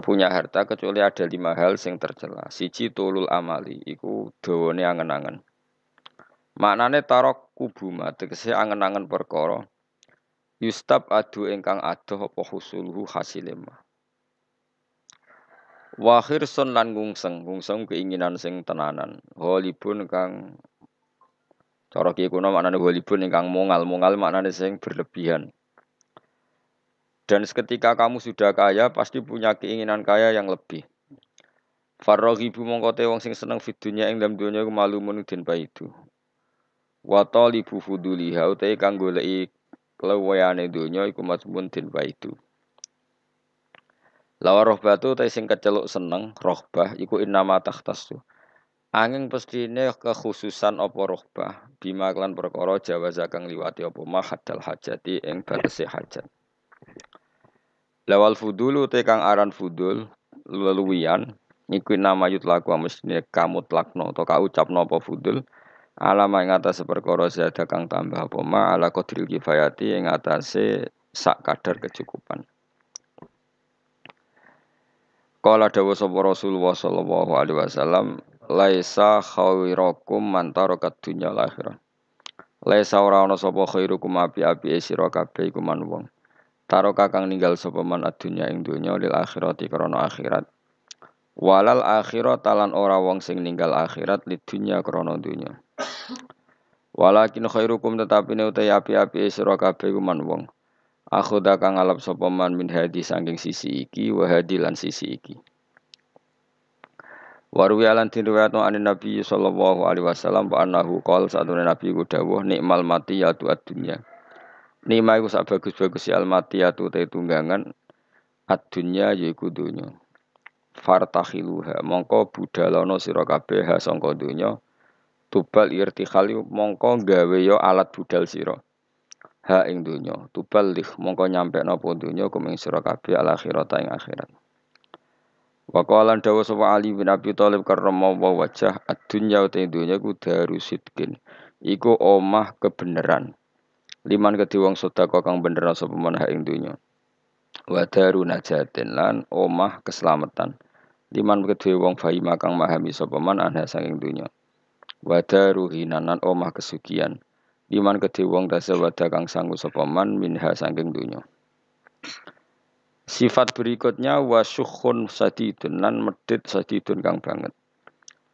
punya harta kecuali ada lima hal sing tercela. Siji tulul amali, iku dawane angen-angen. Maknane tarok kubuma tegese angen-angen perkara. Yustab adu ingkang adoh apa husuluhu hasilema. Wahir son lan ngungseng, ngungseng keinginan sing tenanan. Holibun kang cara ki kuno maknane holibun ingkang mongal, mongal maknane sing berlebihan. Dan seketika kamu sudah kaya, pasti punya keinginan kaya yang lebih. Farrohibu mongkote wong sing seneng fidunya ing dalam dunia malumun den itu. Wa talibu fuduliha utai kang goleki kelewayane dunya iku mazmun den itu. Lawa rohbatu ta sing keceluk seneng rohbah iku innama takhtasu. Angin pestine kekhususan apa rohbah bima klan perkara jawaza kang liwati apa mahadal hajati ing batese hajat. Lawal fudulu te kang aran fudul leluwian iku nama yut laku mestine kamu tlakno atau kau ucapno apa fudul alama ing atas perkara zada kang tambah apa ma ala qadril kifayati ing atase sak kadar kecukupan. Kala dawa sapa Rasulullah sallallahu alaihi wasallam, laisa khairakum man taraka dunya akhirah. Laisa ora ana sapa khairukum api-api sira kabeh iku man wong. Taraka kang ninggal sapa man adunya ing donya lil akhirati krana akhirat. Walal akhirat talan ora wong sing ninggal akhirat lid dunya krana donya. Walakin khairukum tetapi ne utai api-api sira kabeh man wong. Akhuda kang ngalap sapa man min hadi saking sisi iki wa hadi lan sisi iki. Warwi alan tinriwayatno anin Nabi sallallahu alaihi wasallam wa annahu qol satune Nabi ku dawuh nikmal mati ya dunya. Nima iku sak bagus-bagus mati ya tu te tunggangan. Ad-dunya yaiku dunya. Fartahiluha mongko budalono sira kabeh sangka dunya. Tubal irtikhali mongko gawe yo alat budal sira. Ha ing donya. Tuballigh mongko nyampe napa donya kuming sira kabeh al akhirat ing akhirat. Wa qalan dawa sapa Ali bin Abi Thalib karramallahu wajah ad-dunya uta donya ku darusidkin iku omah kebenaran liman kedhi wong sedekah kang bener sapa man ing donya wa daru najatin lan omah keselamatan liman kedhi wong fahima kang memahami sapa man anha saking donya wa daru hinanan omah kesugihan Iman kedhe wong tasawada kang sanggu sapa man minha saking dunya. Sifat berikutnya wasyukhun sadidun lan medit sadidun kang banget.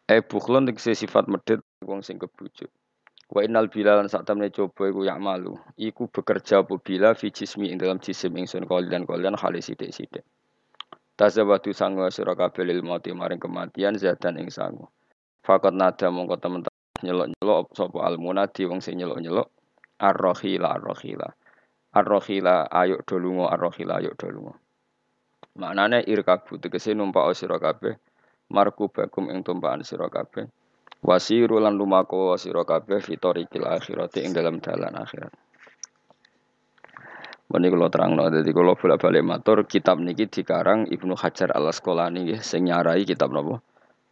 E bukhlun tegese sifat medit wong sing kebujuk. Wa innal bilal lan sak temne coba iku yak malu. Iku bekerja apa bila fi jismi ing dalam jisim ingsun kalian kalian hale sithik-sithik. Tasawadu sanggo sira kabeh lil mati maring kematian zadan ing sanggo. Fakat nada mongko temen nyelok-nyelok sapa al munadi wong sing nyelok-nyelok ar-rahila ar-rahila ar-rahila ayo do lunga ar-rahila ayo do lunga maknane irkabu tegese numpak sira kabeh markubakum ing tumpakan sira kabeh wasiru lan lumako sira kabeh fitorikil akhirati ing dalam dalan akhirat Ini kalau terang no, jadi kalau bolak balik matur kitab niki dikarang Ibnu Hajar al Asqalani nggih, sing nyarai kitab nopo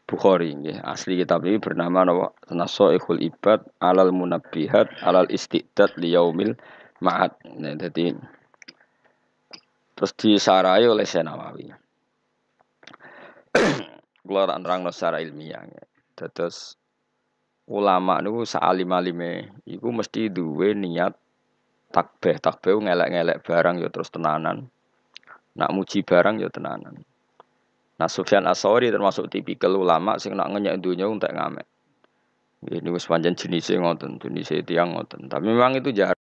Bukhari nggih. Asli kitab ini bernama napa? Nasaikhul Ibad alal munabbihat alal istidad liyaumil ma'ad. Nah, jadi terus disarai oleh Senawawi. Kula tak nerangno secara ilmiah. Terus ulama niku saalim-alime iku mesti duwe niat takbih. Takbih ngelek-ngelek barang ya terus tenanan. Nak muji barang ya tenanan. Nah Sufyan Asori termasuk tipikal ulama sing nak ngenyak dunia untuk ngamet. Ini wis panjang jenisnya ngoten, jenisnya tiang ngoten. Tapi memang itu jarang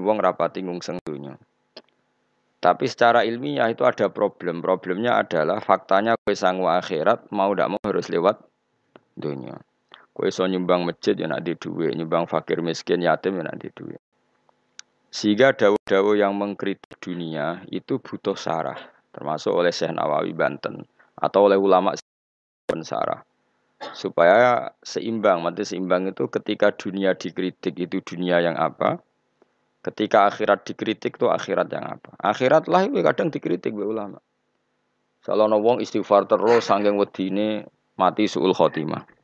wong rapati ngungseng dunia. Tapi secara ilmiah itu ada problem. Problemnya adalah faktanya kue sanggup akhirat mau tidak mau harus lewat dunia. Kue so nyumbang masjid ya nanti duit, nyumbang fakir miskin yatim ya nanti duit. Sehingga dawu-dawu yang mengkritik dunia itu butuh sarah, termasuk oleh Syekh Nawawi Banten atau oleh ulama pensara supaya seimbang mati seimbang itu ketika dunia dikritik itu dunia yang apa? Ketika akhirat dikritik itu akhirat yang apa? Akhirat lah itu kadang dikritik oleh ulama. Kalau wong istighfar terus sanggeng wedine mati suul khotimah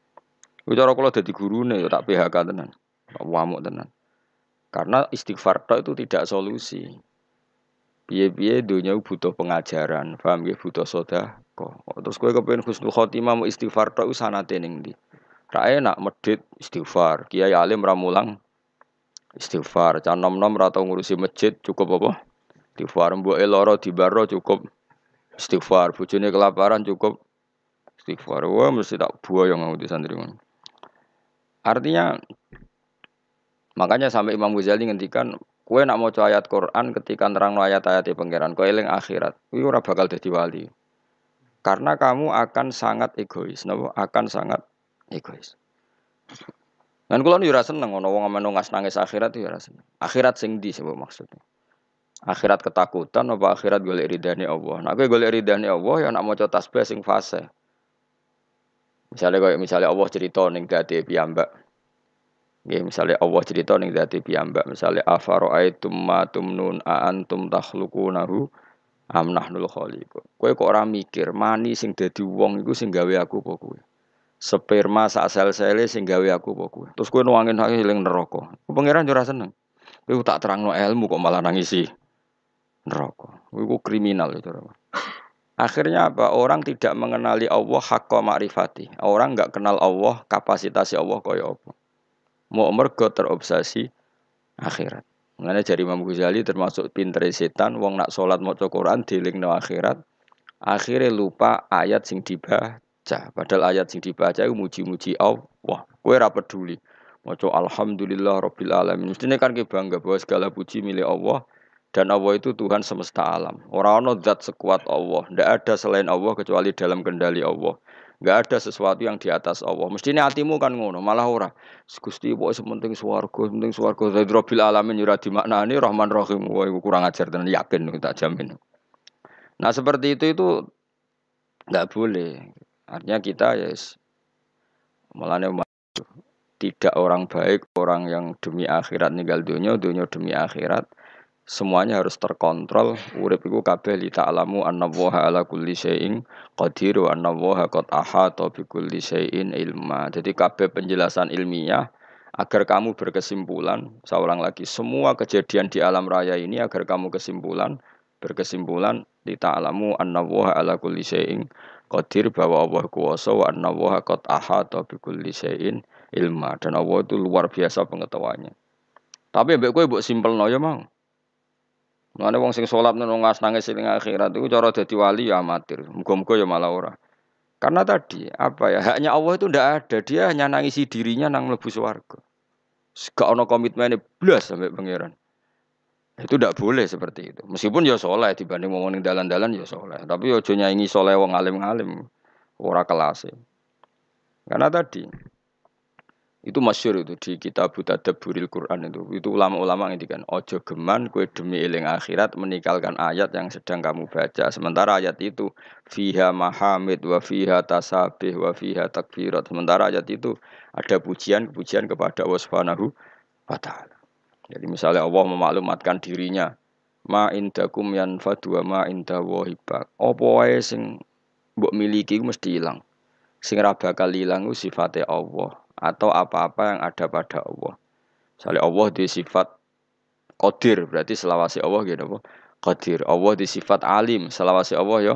itu cara kalau jadi guru nih tak PHK tenan wamuk tenan karena istighfar itu tidak solusi Piye-piye dunia butuh pengajaran, paham ya butuh soda. Kok terus kowe kepengen husnul khotimah mau istighfar tok sanate ning ndi? Ra enak medit istighfar. Kiai alim ramulang istighfar. Cah nom-nom ra ngurusi masjid cukup apa? Istighfar. Mboke lara dibaro cukup istighfar. Bojone kelaparan cukup istighfar. Wah mesti tak buaya yang di santri Artinya makanya sampai Imam Ghazali ngendikan kue nak mau ayat Quran ketika nerang ayat-ayat di pangeran kue eling akhirat, kue ora bakal jadi wali. Karena kamu akan sangat egois, nopo akan sangat egois. Dan kalau nih rasa seneng, ono wong ngas nangis akhirat ya rasa Akhirat sing di sebab maksudnya. Akhirat ketakutan apa akhirat golek ridhani Allah. Nah, gue golek ridhani Allah ya nak mau tasbih sing fase. Misalnya kayak misalnya Allah cerita ning dadi piyambak. Ya, misalnya Allah cerita ning dadi piyambak, misalnya afaroaitum ma tumnun a antum takhluqunahu am nahnul khaliqun. Kowe kok ora mikir mani sing dadi wong iku sing gawe aku apa kowe? Sperma sak sel-sele sing gawe aku apa kowe? Terus kowe nuangin hak eling neraka. Pangeran ora seneng. Kowe tak terangno ilmu kok malah nangisi neraka. Kowe kriminal itu. Akhirnya apa? Orang tidak mengenali Allah hakka ma'rifati. Orang nggak kenal Allah, kapasitas Allah kaya apa. Mau mergo terobsesi akhirat. Mengenai dari Imam Ghazali termasuk pinter setan, wong nak sholat mau Quran diling no akhirat, akhirnya lupa ayat sing dibaca. Padahal ayat sing dibaca itu muji-muji Allah. Kue ra peduli. Mau Alhamdulillah Rabbil Alamin. Mestinya kan kita bangga bahwa segala puji milik Allah dan Allah itu Tuhan semesta alam. Orang-orang zat sekuat Allah. Tidak ada selain Allah kecuali dalam kendali Allah. Gak ada sesuatu yang di atas Allah. Mestinya hatimu kan ngono, malah ora. Gusti pokoke sementing swarga, sementing swarga. Dari Rabbil alamin ora dimaknani Rahman Rahim. Wah, kurang ajar dan yakin tak jamin. Nah, seperti itu itu nggak boleh. Artinya kita ya yes, malah tidak orang baik, orang yang demi akhirat ninggal dunia, dunia demi akhirat semuanya harus terkontrol. Urip iku kabeh li ta'lamu anna ala kulli syai'in qadir wa anna waha qad ahata bi kulli syai'in ilma. Jadi kabeh penjelasan ilmiah agar kamu berkesimpulan saya lagi semua kejadian di alam raya ini agar kamu kesimpulan berkesimpulan li ta'lamu anna waha ala kulli syai'in qadir bahwa Allah kuasa wa anna waha qad ahata bi kulli syai'in ilma. Dan Allah itu luar biasa pengetahuannya. Tapi mbek kowe mbok simpelno ya mau Mana wong sing sholat nungas nangis ning akhirat itu cara dadi wali ya amatir. Muga-muga ya malah ora. Karena tadi apa ya haknya Allah itu ndak ada. Dia hanya nangisi dirinya nang mlebu swarga. Gak ono komitmennya blas sampai pangeran. Itu tidak boleh seperti itu. Meskipun ya soleh dibanding ngomongin dalan-dalan ya soleh. Tapi ya ojo nyanyi soleh wong alim-alim. Ora kelas. Karena tadi itu masyur itu di kitab Tadabburil Quran itu. Itu ulama-ulama ngendikan ojo geman kue demi eling akhirat meninggalkan ayat yang sedang kamu baca. Sementara ayat itu fiha mahamid wa fiha tasabih wa fiha takbirat. Sementara ayat itu ada pujian-pujian kepada Allah Subhanahu wa taala. Jadi misalnya Allah memaklumatkan dirinya ma indakum yanfadu wa ma inda wahibak. Apa sing mbok miliki mesti hilang. Sing ra bakal ilang sifatnya Allah atau apa-apa yang ada pada Allah. Misalnya Allah di sifat Qadir, berarti selawasi Allah gitu apa? Qadir. Allah di sifat alim, selawasi Allah ya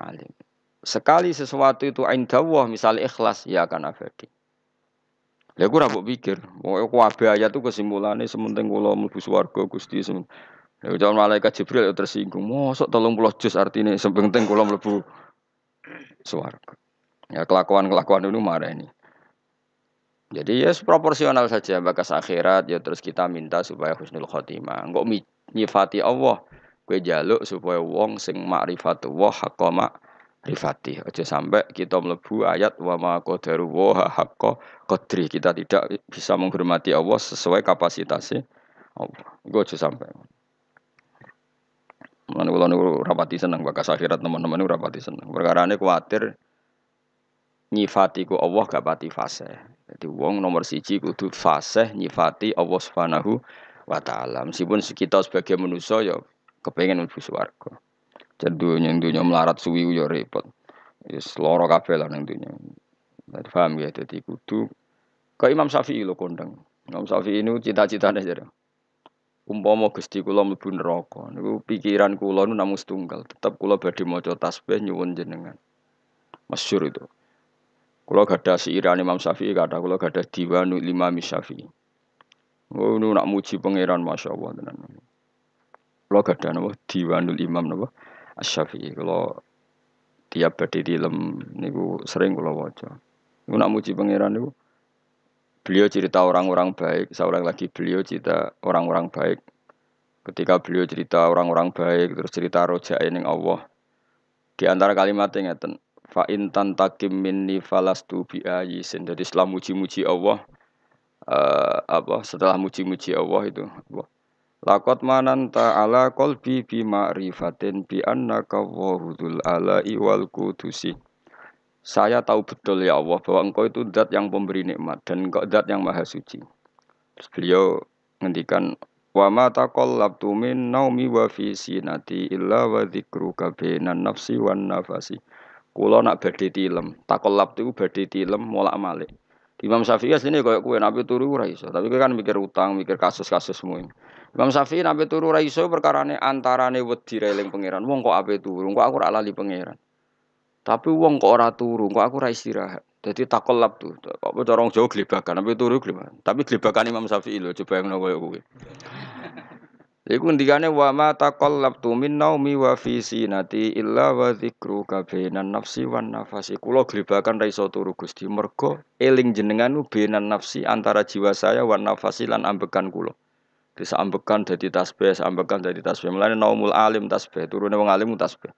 alim. Sekali sesuatu itu indah Allah, misalnya ikhlas, ya akan abadi. Ya gue rabuk pikir, pokoknya kuabe ayat itu kesimpulannya sementing kula mlebu swarga Gusti semen. Ya jangan malaikat Jibril ya tersinggung. Mosok puluh juz artinya sepenting kula mlebu swarga. Ya kelakuan-kelakuan itu marah ini. Jadi ya proporsional saja bakas akhirat ya terus kita minta supaya husnul khotimah. Enggak nyifati Allah. Kue jaluk supaya wong sing ma'rifatullah haqqa ma'rifati. Aja sampai kita melebu ayat wa ma qadaru wa haqqa qadri. Kita tidak bisa menghormati Allah sesuai kapasitasnya Allah. Gue aja sampai. Mana kalau rapati seneng bakas akhirat teman-teman rapati seneng. Perkara ini khawatir nyifati ku Allah gak pati fase. Jadi wong nomor siji kudu fase nyifati Allah Subhanahu wa taala. Meskipun kita sebagai manusia ya kepengen mlebu swarga. Jadi dunia melarat suwi ya repot. Wis lara kabeh lah ning dunia. Jadi paham ya jadi kudu ke Imam Syafi'i lo kondang. Imam Syafi'i ini cita-citanya jadi umpama Gusti kula mlebu neraka niku pikiran kula nu namung setunggal, tetep kula badhe maca tasbih nyuwun jenengan. Masyhur itu. Kula gadah siiran Imam Syafi'i kata kula gadah diwanu lima Syafi'i. Oh, nu nak muji pangeran Masya Allah tenan. Kula gadah napa diwanul Imam napa Asy-Syafi'i. Kula tiap badhe dilem niku sering kula waca. Niku nak muji pangeran niku Beliau cerita orang-orang baik, seorang lagi beliau cerita orang-orang baik. Ketika beliau cerita orang-orang baik, terus cerita roja ini Allah. Di antara kalimatnya ngeten, fa intan takim minni falastu bi ayisin. Jadi setelah muji-muji Allah, uh, apa setelah muji-muji Allah itu, Allah. Lakot manan ta'ala kolbi bi ma'rifatin bi annaka wahudul ala iwal kudusi. Saya tahu betul ya Allah bahwa engkau itu zat yang pemberi nikmat dan engkau zat yang maha suci. Terus beliau ngendikan wa ma taqallabtu min naumi wa fi sinati illa wa dzikruka bainan nafsi wan nafasi. Kula nak badhe tilem, taqallab itu badhe tilem molak-malik. Imam Syafi'i asline koyo kowe nabi turu ora iso, tapi kowe kan mikir utang, mikir kasus-kasus semua. Imam Syafi'i nabi turu ora iso perkarane antarane wedi reling pangeran. Wong kok ape turu, kok aku ora lali pangeran. Tapi wong kok ora turu, kok aku ora istirahat. Jadi takolab tuh, kok orang jauh gelibakan, tapi turu gelibakan. Tapi gelibakan Imam Syafi'i loh, coba yang koyo kowe. Iku ngendikane wa ma taqallabtu min naumi wa fi sinati illa wa dzikru kabainan nafsi wan nafasi. Kula gelibakan ra iso turu Gusti mergo eling jenengan benan nafsi antara jiwa saya wan nafasi lan ambekan kula. Bisa ambekan dadi tasbih, ambekan dadi tasbih. Mulane naumul alim tasbih, turune wong alim tasbih.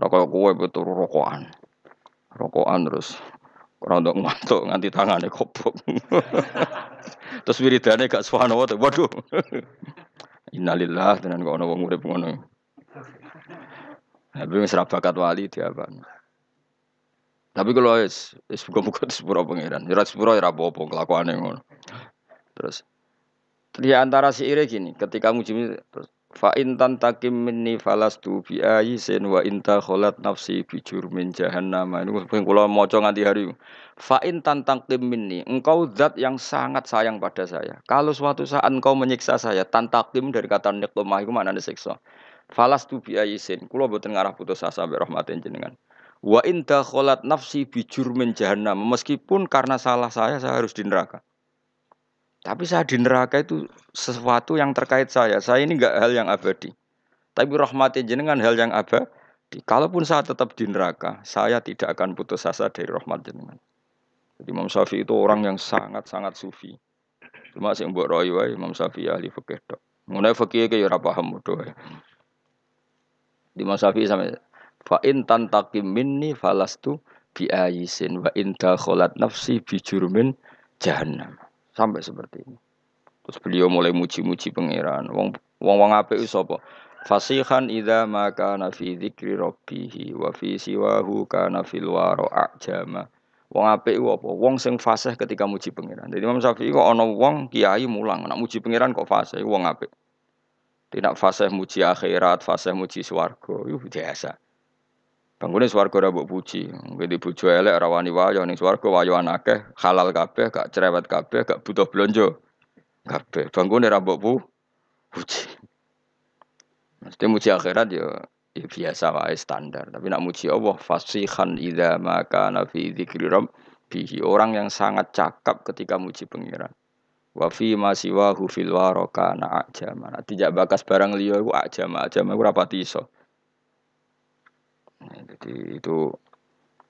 Rokok kue betul rokokan. Rokokan terus untuk ngantuk nganti tangane kopok. terus wiridane gak subhanallah waduh. Innalillah tenan kok ana wong urip ngono. Tapi wis bakat wali apa? Tapi kalau es, es buka-buka di sepuro pangeran, ya sepuro ya apa-apa kelakuannya ngono. Terus, di antara si ire gini, ketika muji terus Fa in takim minni falastu bi ayisin wa inta kholat nafsi bi jurmin jahannam. Ini kula maca nganti hari. Fa in takim minni, engkau zat yang sangat sayang pada saya. Kalau suatu saat engkau menyiksa saya, tantakim dari kata niqmah itu mana siksa. Falastu bi ayisin, kula boten ngarah putus asa mbek rahmatin jenengan. Wa inta kholat nafsi bi jurmin jahannam. Meskipun karena salah saya saya harus di neraka. Tapi saya di neraka itu sesuatu yang terkait saya. Saya ini enggak hal yang abadi. Tapi rahmati jenengan hal yang abadi. Kalaupun saya tetap di neraka, saya tidak akan putus asa dari rahmat jenengan. Jadi Imam Syafi'i itu orang yang sangat-sangat sufi. Cuma sing mbok roy wae Imam Syafi'i ahli fikih tok. Mengenai fikih ke ya ora paham. Di Imam Syafi'i sampai fa in tantakim minni falastu bi ayisin wa in dakhalat nafsi bi jurmin jahannam. Sampai seperti ini. Terus beliau mulai muji-muji pangeran. Wong wong wong apik sapa? Fasihan idza ma kana fi dzikri rabbih wa fi siwahu kana fil wara ajama. Wong apik ku apa? Wong sing fasih ketika muji pangeran. Jadi Imam Syafi'i kok ana wong kiai mulang, nak muji pangeran kok fasih wong apik. Tidak fasih muji akhirat, fasih muji swarga, itu biasa. Bangunnya swarga ora mbok puji. Ngene bojo elek ora wani wayo ning swarga wayoan akeh, halal kabeh, gak cerewet kabeh, gak butuh blonjo. Kabeh. Bangunnya ora mbok puji. Mesti muji akhirat ya, ya biasa wae standar. Tapi nak muji Allah fasihan idza ma kana fi dzikri rabbihi. Orang yang sangat cakap ketika muji pengiran. Wa fi ma siwahu fil waraka na ajama. Tidak bakas barang liya iku ajama, ajama iku rapati iso. Nah, jadi itu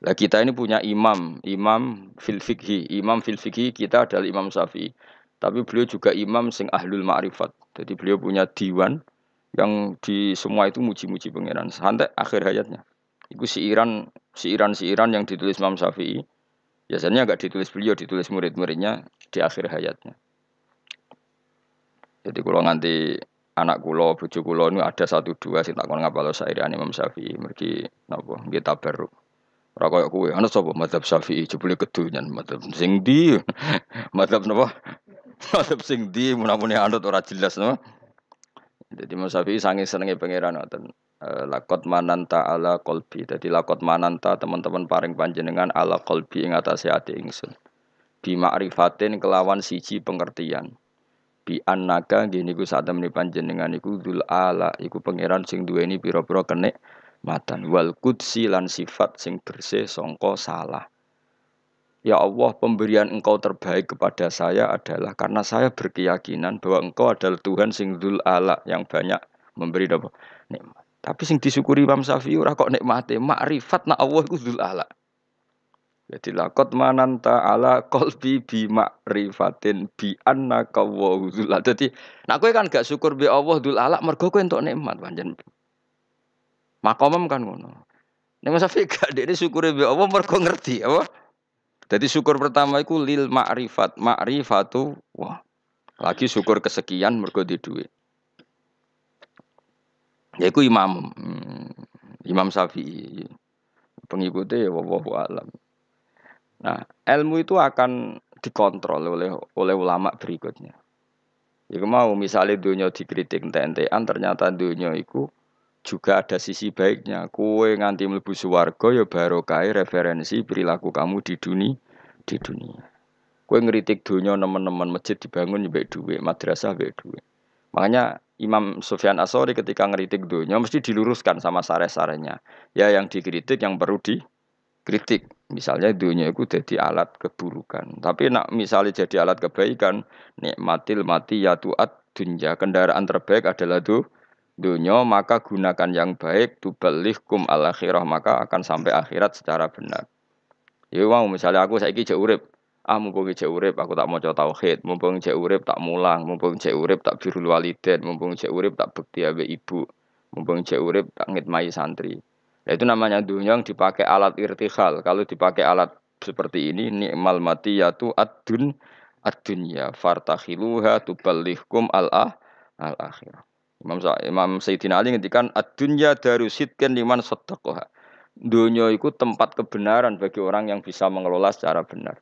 lah kita ini punya imam, imam fil fikhi, imam fil fikhi kita adalah Imam Syafi'i. Tapi beliau juga imam sing ahlul ma'rifat. Jadi beliau punya diwan yang di semua itu muji-muji pangeran sampai akhir hayatnya. Itu siiran siiran siiran yang ditulis Imam Syafi'i. Biasanya agak ditulis beliau, ditulis murid-muridnya di akhir hayatnya. Jadi kalau nanti anak kulo, bojo kulo ini ada satu dua sing tak kon ngapalo sairane Imam Syafi'i mergi napa nggih tabarruk. Ora koyo kowe, ana sapa mazhab Syafi'i jebule kedunyan mazhab sing ndi? mazhab napa? mazhab sing ndi mun-mune anut ora jelas napa? Jadi Imam Syafi'i sange senenge pangeran ngoten. Eh, lakot mananta ala kolbi. Jadi lakot mananta teman-teman paring panjenengan ala kolbi ing atase ati ingsun. Bima arifatin kelawan siji pengertian bi annaka gini ku saat temani panjenengan iku dul ala iku pangeran sing duweni pira-pira kenek matan wal kudsi lan sifat sing bersih songko salah Ya Allah, pemberian engkau terbaik kepada saya adalah karena saya berkeyakinan bahwa engkau adalah Tuhan sing dul ala yang banyak memberi apa? nikmat. Tapi sing disyukuri Imam Syafi'i ora kok nikmate, makrifat nak Allah iku dul ala. Jadi lakot mananta ala kolbi bi makrifatin bi dul ala. Jadi nak kowe kan gak syukur bi Allah dul ala mergo kowe entuk nikmat panjen. Makomem kan ngono. Nek Mas Syafi'i gak dekne syukure bi Allah mergo ngerti apa? Jadi syukur pertama itu lil ma'rifat. Ma'rifatu wah. Lagi syukur kesekian mergo di duit. Ya itu imam. Hmm, imam Syafi'i. Pengikutnya ya wallahu alam. Nah, ilmu itu akan dikontrol oleh oleh ulama berikutnya. Ya mau misalnya dunia dikritik ente-entean ternyata dunia itu juga ada sisi baiknya. Kue nganti mlebu swarga ya barokah referensi perilaku kamu di dunia di dunia. Kue ngeritik dunia teman-teman masjid dibangun ya duit, madrasah baik duit. Makanya Imam Sufyan Asori ketika ngeritik dunia mesti diluruskan sama sare-sarenya. Ya yang dikritik yang perlu dikritik. Misalnya dunia itu jadi alat keburukan. Tapi nak misalnya jadi alat kebaikan, nikmatil mati ya tuat dunia. Kendaraan terbaik adalah tuh dunia maka gunakan yang baik kum al akhirah maka akan sampai akhirat secara benar. Ya mau misalnya aku saiki cek urip, ah mumpung cek urip aku tak mau coba tauhid, mumpung cek urip tak mulang, mumpung cek urip tak birul walidain, mumpung cek urip tak bekti abe ibu, mumpung cek urip tak ngitmai santri. Itu namanya dunia yang dipakai alat irtihal. Kalau dipakai alat seperti ini, nikmal mati yaitu adun ad-dunya fartakhiluha tuballighkum al-ah al-akhirah. Imam Imam Sayyidina Ali ngendikan ad-dunya darusitkan liman sadaqaha. Dunia itu tempat kebenaran bagi orang yang bisa mengelola secara benar.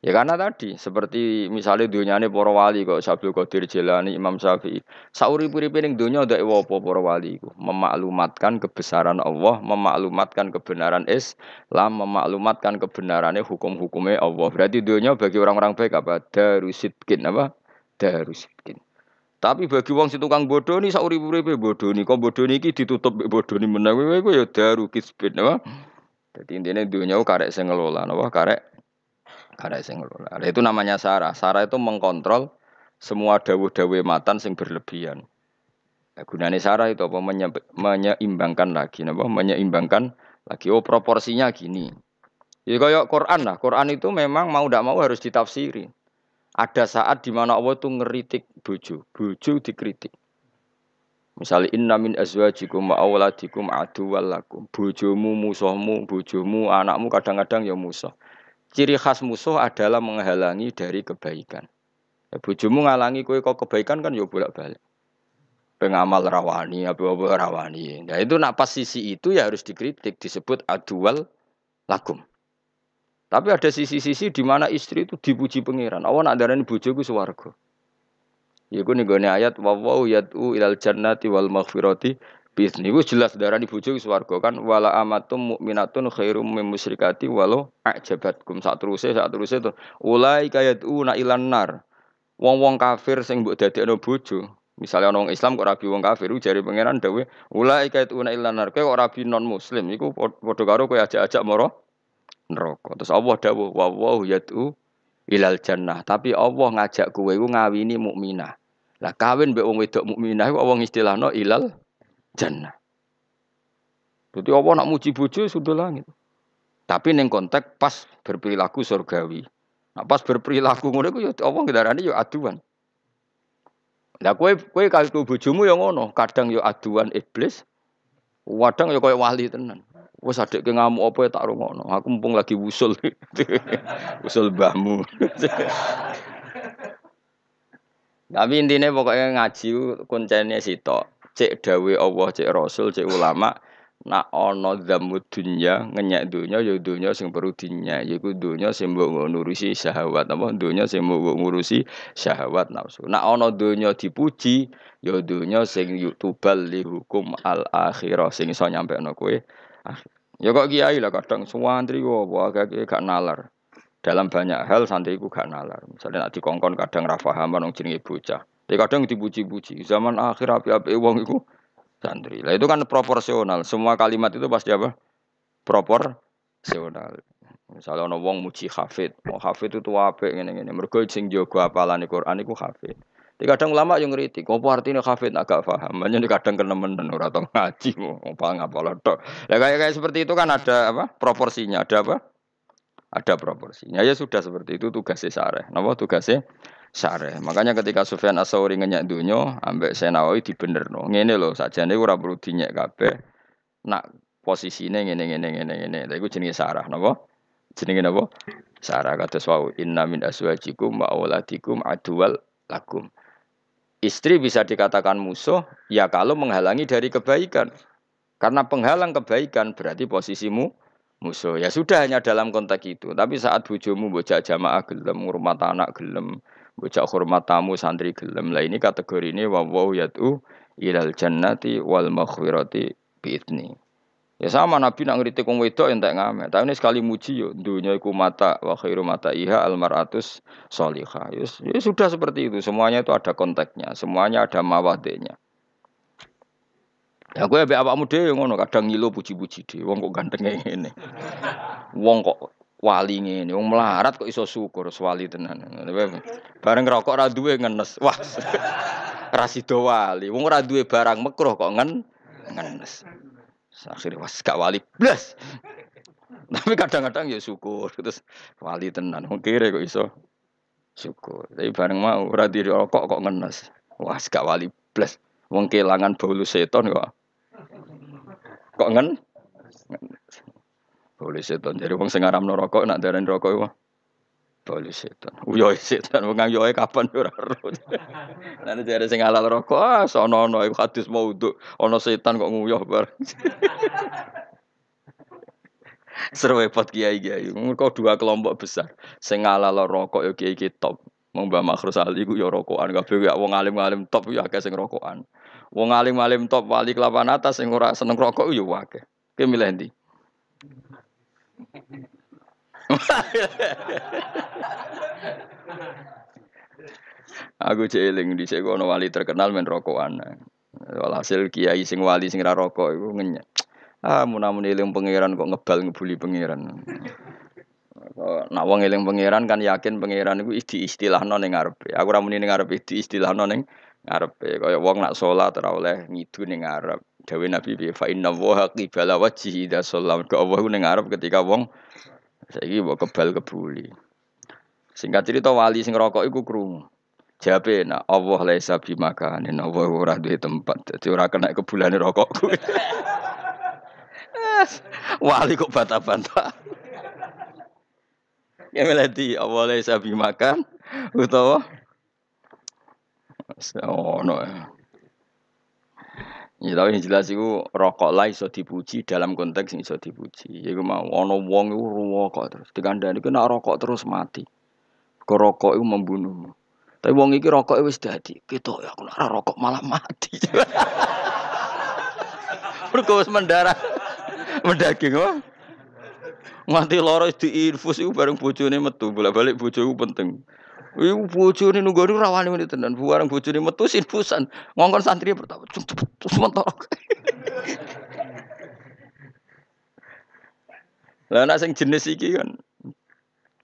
Ya karena tadi seperti misalnya dunia ini para wali kok Sabdul Qadir Jilani Imam Syafi'i. Sauri puri piring dunia udah apa para wali itu memaklumatkan kebesaran Allah, memaklumatkan kebenaran Islam, memaklumatkan kebenarannya hukum-hukumnya Allah. Berarti dunia bagi orang-orang baik apa? Darusitkin apa? Darusitkin. Tapi bagi wong si tukang bodoh nih sauri uripe bodoh nih, kok bodoh nih ditutup bodoh nih menang, ya daru kisbin, apa? Jadi intinya dunia karek sing ngelola, apa? Karek karek sing ngelola. Nah, itu namanya Sarah. Sarah itu mengkontrol semua dawu-dawu matan sing berlebihan. Nah, gunanya Sarah itu apa? Menye menyeimbangkan lagi, apa? Menyeimbangkan lagi. Oh proporsinya gini. Ya kayak Quran lah. Quran itu memang mau tidak mau harus ditafsiri. Ada saat di mana Allah itu ngeritik bojo, bojo dikritik. Misalnya inna min azwajikum wa auladikum aduwwal lakum. Bojomu musuhmu, bojomu anakmu kadang-kadang ya musuh. Ciri khas musuh adalah menghalangi dari kebaikan. Ya, bojomu ngalangi kowe kok kebaikan kan ya bolak-balik. Pengamal rawani, apa-apa rawani. Nah itu nak pas sisi itu ya harus dikritik, disebut adual lakum. Tapi ada sisi-sisi di mana istri itu dipuji pangeran. Awan nak darani bojoku swarga. Iku nih ayat wawaw yatu ilal jannati wal maghfirati bisni. Iku jelas darani bojoku swarga kan wala amatum mukminatun khairum mim musyrikati walau ajabatkum saat terusé saat terusé itu ulai kayat una ilan nar. Wong-wong kafir sing mbok dadekno bojo. Misalnya orang Islam kok rabi wong kafir jari pangeran dawe ulai kayat una ilan nar. Kok rabi non muslim iku padha karo kowe ajak-ajak moro neraka. Terus Allah dawuh wa wa yad'u ilal jannah. Tapi Allah ngajak kowe iku ngawini mukminah. Lah kawin mbek wong wedok mukminah iku wong istilahno ilal jannah. Jadi Allah nak muji bojo sudah langit. Tapi neng konteks pas berperilaku surgawi. Nah, pas berperilaku ngono iku ya Allah ngendarani ya aduan. Lah kowe kowe kalau bojomu ya ngono, kadang ya aduan iblis, kadang ya koyo wali tenan. Wes adek ke ngamuk apa ya tak rungokno. Aku mumpung lagi wusul. wusul mbahmu. Tapi intinya pokoknya ngaji kuncinya sitok. Cek dawe Allah, cek Rasul, cek ulama. Nak ono zamu dunya ngenyek dunya ya dunya sing perlu dinya yaiku dunya sing mbok ngurusi syahwat apa dunya sing mbok ngurusi syahwat nafsu nak ono dunya dipuji ya dunya sing yutubal li hukum al akhirah sing iso nyampe kowe Ya kok kiai lah kadang suwantri kok agak gak nalar. dalam banyak hal santri ku gak nalar. Misalnya nak dikongkon kadang rafaham orang jenenge bocah. Tapi kadang dipuji-puji. Zaman akhir api-api wong iku santri. Lah itu kan proporsional. Semua kalimat itu pasti apa? Proporsional. Misalnya ono wong muji hafid, mau hafid itu apik ngene-ngene. Mergo sing jaga apalane Quran iku hafid. Di kadang ulama yang ngeritik, apa artinya hafid agak paham. Di kadang kenemen dan ora tau ngaji, apa ngapal tok. Ya kayak kayak seperti itu kan ada apa? Proporsinya, ada apa? Ada proporsinya. Ya sudah seperti itu tugasnya sare. Napa tugasnya sare. Makanya ketika Sufyan Asauri ngenyak dunyo, ambek Senawawi no. Ngene loh, saja nih ora perlu dinyak kabeh. Nak posisinya ngene ngene ngene ngene. Lha iku jenenge sarah, napa? Jenenge napa? Sarah kata wau inna min aswajikum wa auladikum aduwal lakum. Istri bisa dikatakan musuh ya kalau menghalangi dari kebaikan. Karena penghalang kebaikan berarti posisimu musuh. Ya sudah hanya dalam konteks itu. Tapi saat bujumu bocah jamaah gelem, hormat anak gelem, bocah hormat tamu santri gelem. Lah ini kategori ini wawaw yatu ilal jannati wal makhwirati bi'idni. Ya sama Nabi nak ngeritik wong wedok entek ngamet. Tapi ini sekali muji yo dunia iku mata wa khairu mata iha al maratus solihah. Ya, ya sudah seperti itu. Semuanya itu ada konteksnya, semuanya ada mawadenya. Ya gue apa awakmu dhewe ngono kadang ngilu puji-puji dhewe wong kok ganteng ngene. Wong kok wali ngene, wong melarat kok iso syukur wali tenan. Bareng rokok ra duwe ngenes. Wah. Ra wali. Wong ora duwe barang mekruh kok ngen ngenes. Akhirnya was gak wali blas. Tapi kadang-kadang ya syukur terus wali tenan. Wong kira kok iso syukur. Tapi bareng mau ora dirokok kok ngenes. Wah, gak wali blas. Wong kelangan bolu seton kok. Kok ngen? Bolu seton. Jadi wong sing aram rokok nak darani rokok iku. Bolu seton. Uyoe seton wong kapan ora ero. Lan jare sing halal rokok ah sono-ono iku hadis maudhu. Ana setan kok nguyuh bareng. Seru repot kiai kiai. Mereka dua kelompok besar. Sing halal rokok ya kiai top. Mau Mbah Makhrus Ali ku ya rokokan kabeh ya wong alim-alim top ya akeh sing rokokan. Wong alim-alim top wali kelapan atas sing ora seneng rokok ya akeh. Ki milih ndi? Aku jeeling di sini ono wali terkenal men rokokan. Walhasil kiai sing wali sing ra rokok iku ngenyek. Ah munamun eling pangeran kok ngebal ngebuli pangeran. Nak wong pangeran kan yakin pangeran iku di istilahno ning ngarepe. Aku ra muni ning ngarepe istilahno ning ngarepe. Kaya wong nak salat ora oleh ngidu ning ngarep. Dawe Nabi bi fa inna wa qibala wajhi idza sallam. Ke Allah ning ngarep ketika wong saiki mbok kebal kebuli. Singkat cerita wali sing rokok iku krungu. Jabe nak Allah laisa bimakanin Allah ora duwe tempat. Dadi ora kena kebulane rokokku. Wali kok bantah-bantah. Ya melati Allah laisa bimakan utawa Oh no. Ya tapi yang jelas itu rokok lah iso dipuji dalam konteks iso dipuji. Ya mau ono wong itu rokok terus. Dikandani kena rokok terus mati. Kau rokok itu membunuh. Tapi wong iki rokok wis dadi. Gitu ya aku ora rokok malah mati. Mergo mendarah. Mendaging wah. Mati loro diinfus iku bareng bojone metu. Bolak-balik bojoku penting. Iku bojone nunggu ora rawani tenan. Bareng bojone metu infusan. Ngongkon santri pertama terus mentok. Lah nek sing jenis iki kan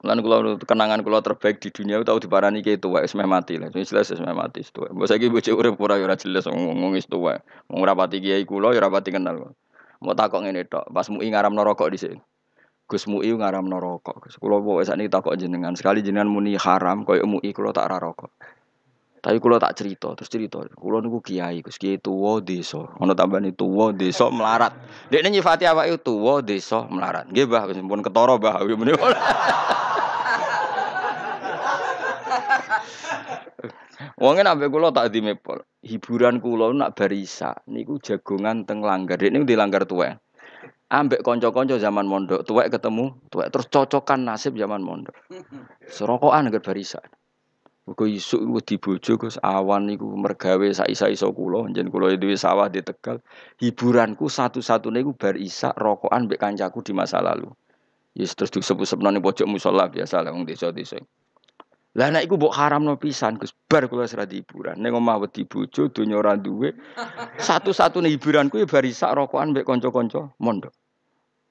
Lan kula kenangan kula terbaik di dunia tahu diparani ki tuwa wis meh mati lah. Wis jelas wis meh mati tuwa. Mbok saiki bojo urip ora ya ora jelas ngomong wis tuwa. Wong rapati kiai kula ya rapati kenal. Mau takok ngene tok, pas mui ngaram rokok dhisik. Gus mui ngaram rokok. Gus kula pokoke sakniki takok jenengan. Sekali jenengan muni haram koyo mui kula tak ra rokok. Tapi kula tak cerita, terus cerita, kula niku kiai, Gus kiai tuwa desa. Ana tambani tuwa desa melarat. Dekne nyifati awake tuwa desa melarat. Nggih, Mbah, wis pun ketara, Mbah. Wonge nabe kula tak dimepol. Hiburan kula nak barisa niku jagongan teng langgar. Dek niku di langgar tuwek. Ambek kanca-kanca zaman mondok, tuwek ketemu, tuwek terus cocokan nasib zaman mondok. Serokokan ngger barisa. Mergo isuk iku dibojo Gus awan niku mergawe sak isa-isa kula, njen kula duwe sawah di Tegal. Hiburanku satu-satunya iku bar isak rokokan mbek kancaku di masa lalu. Yes terus disebut-sebut ning pojok musola biasa lah wong desa-desa. Lah nek iku mbok haramno pisan Gus, bar kula serati hiburan. Ning omah wedi bojo donya ora duwe. Satu-satune hiburanku ya bar isak rokokan mbek kanca-kanca mondok.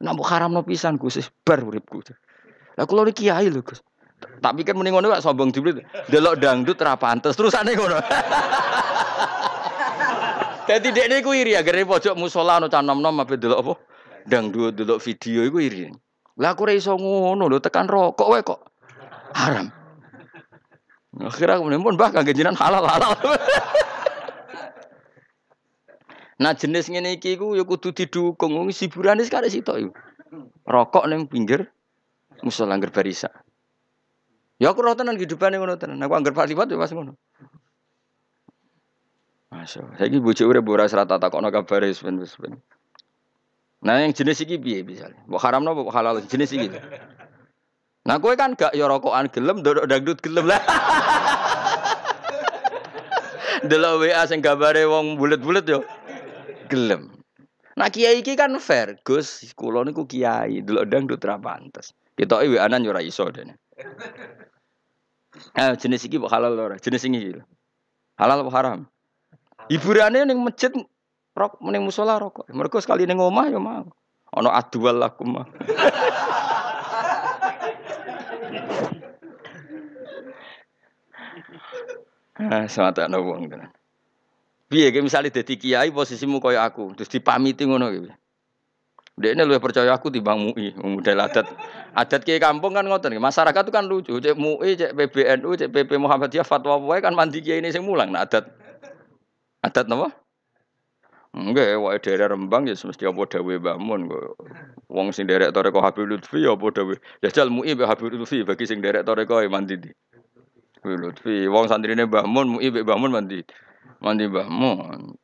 Nek mbok haramno pisan Gus, bar uripku. Lah kula iki kiai lho Gus. Tak pikir mending ngono gak sombong dibeli. Delok dangdut ra pantes terusane ngono. Dadi dekne ku iri agar pojok musola ono canom-nom ape delok apa? Dangdut delok video iku iri. Lah aku ora iso ngono lho tekan rokok wae kok haram. Akhirnya kemudian pun bah kangge halal halal. nah jenis ngene iki ku ya kudu didukung wong hiburane sekare sitok. Rokok ning pinggir musola angger barisa. Ya aku roh tenan kehidupane ngono tenan. Aku angger Pak Liwat ya pas ngono. Masya Saya ini bujuk udah boras rata tak kono kabar. Nah yang jenis ini biye misalnya. Mau haram nopo halal jenis ini. Nah kue kan gak ya rokokan gelem, dodok dangdut gelem lah. Delok WA sing gambare wong bulet-bulet yo gelem. Nah kiai iki kan fair, Gus, kula niku kiai, delok dangdut ra pantes. Ketoke WA-an yo ora iso dene. Eh jenis iki halal ora? Jenis iki. Halal apa haram? Hiburane ning masjid Rok mending musola rokok. Mereka sekali ning omah ya mau. Ono adual laku mah. Ah, semata ana wong tenan. Piye ge misale dadi kiai posisimu kaya aku, terus dipamiti ngono. Dia ini lebih percaya aku timbang MUI, model adat. Adat kiai kampung kan ngoten, masyarakat itu kan lucu. Cek MUI, cek PBNU, cek PP Muhammadiyah, fatwa wae kan mandi kiai ini sing mulang. Nah, adat adat napa? Enggak, wae daerah Rembang ya mesti apa dawe Mbah Mun kok. Wong sing derek toreko Habib Lutfi ya apa dawe. Ya jal MUI Habib Lutfi bagi sing derek toreko ya mandi di. Habib Lutfi, wong santrine Mbah Mun, mbek Mbah Mun mandi. Mandi Mbah Mun.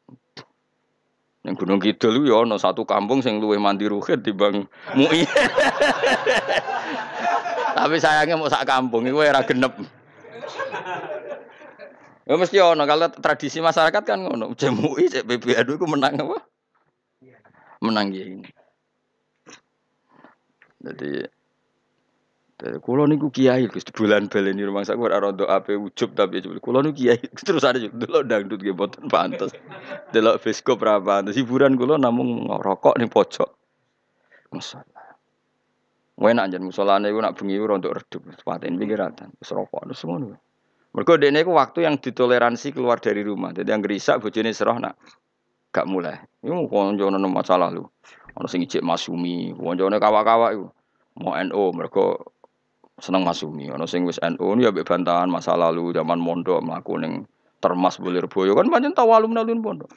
Yang Gunung Kidul ya ana satu kampung sing luwih mandi ruhid dibanding MUI. Tapi sayangnya mau sak kampung iku ora genep. Ya mesti ono kalau tradisi masyarakat kan ngono. MUI cek PBNU iku menang apa? Menang ya ini. Jadi Kulo niku kiai Gus bulan baleni rumah saya ora rondo ape ujub tapi kulo niku kiai terus ada delok dangdut nggih mboten pantes. Delok fisko berapa pantes hiburan kulo namung ngerokok ning pojok. Masalah. Enak jan musolane iku nak bengi rondo redup paten pikiratan wis rokok terus ngono. Mereka dene ku waktu yang ditoleransi keluar dari rumah. Jadi yang gerisak bojone serah nak gak mulai. Iku koncono masalah lu. Ono sing ijek Masumi, koncone kawa-kawa iku. Mau NO mereka seneng Masumi. Ono sing wis ini ya bantahan masa lalu zaman mondok mlaku ning Termas Boyo kan pancen tau alumni-alumni pondok.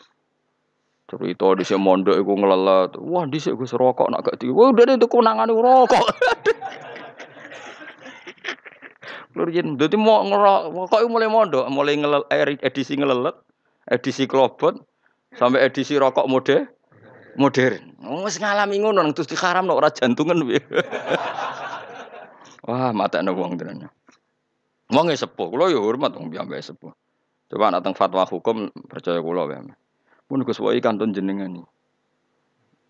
Cerita di sini mondok iku ngelelet. Wah, di sini gue rokok nak gak. Wah, udah itu kemenangan rokok. Lur yen dadi mau ngerok kok mulai mondok, mulai ngelel, edisi ngelelet, edisi klobot sampai edisi rokok mode modern. Wis ngalami ngono nang terus diharamno ora jantungan. Wah, mata ana wong tenan. Wong e sepuh, kula yo hormat wong piyambake sepuh. Coba nak teng fatwa hukum percaya kula wae. Mun Gus Wai kantun jenengan iki.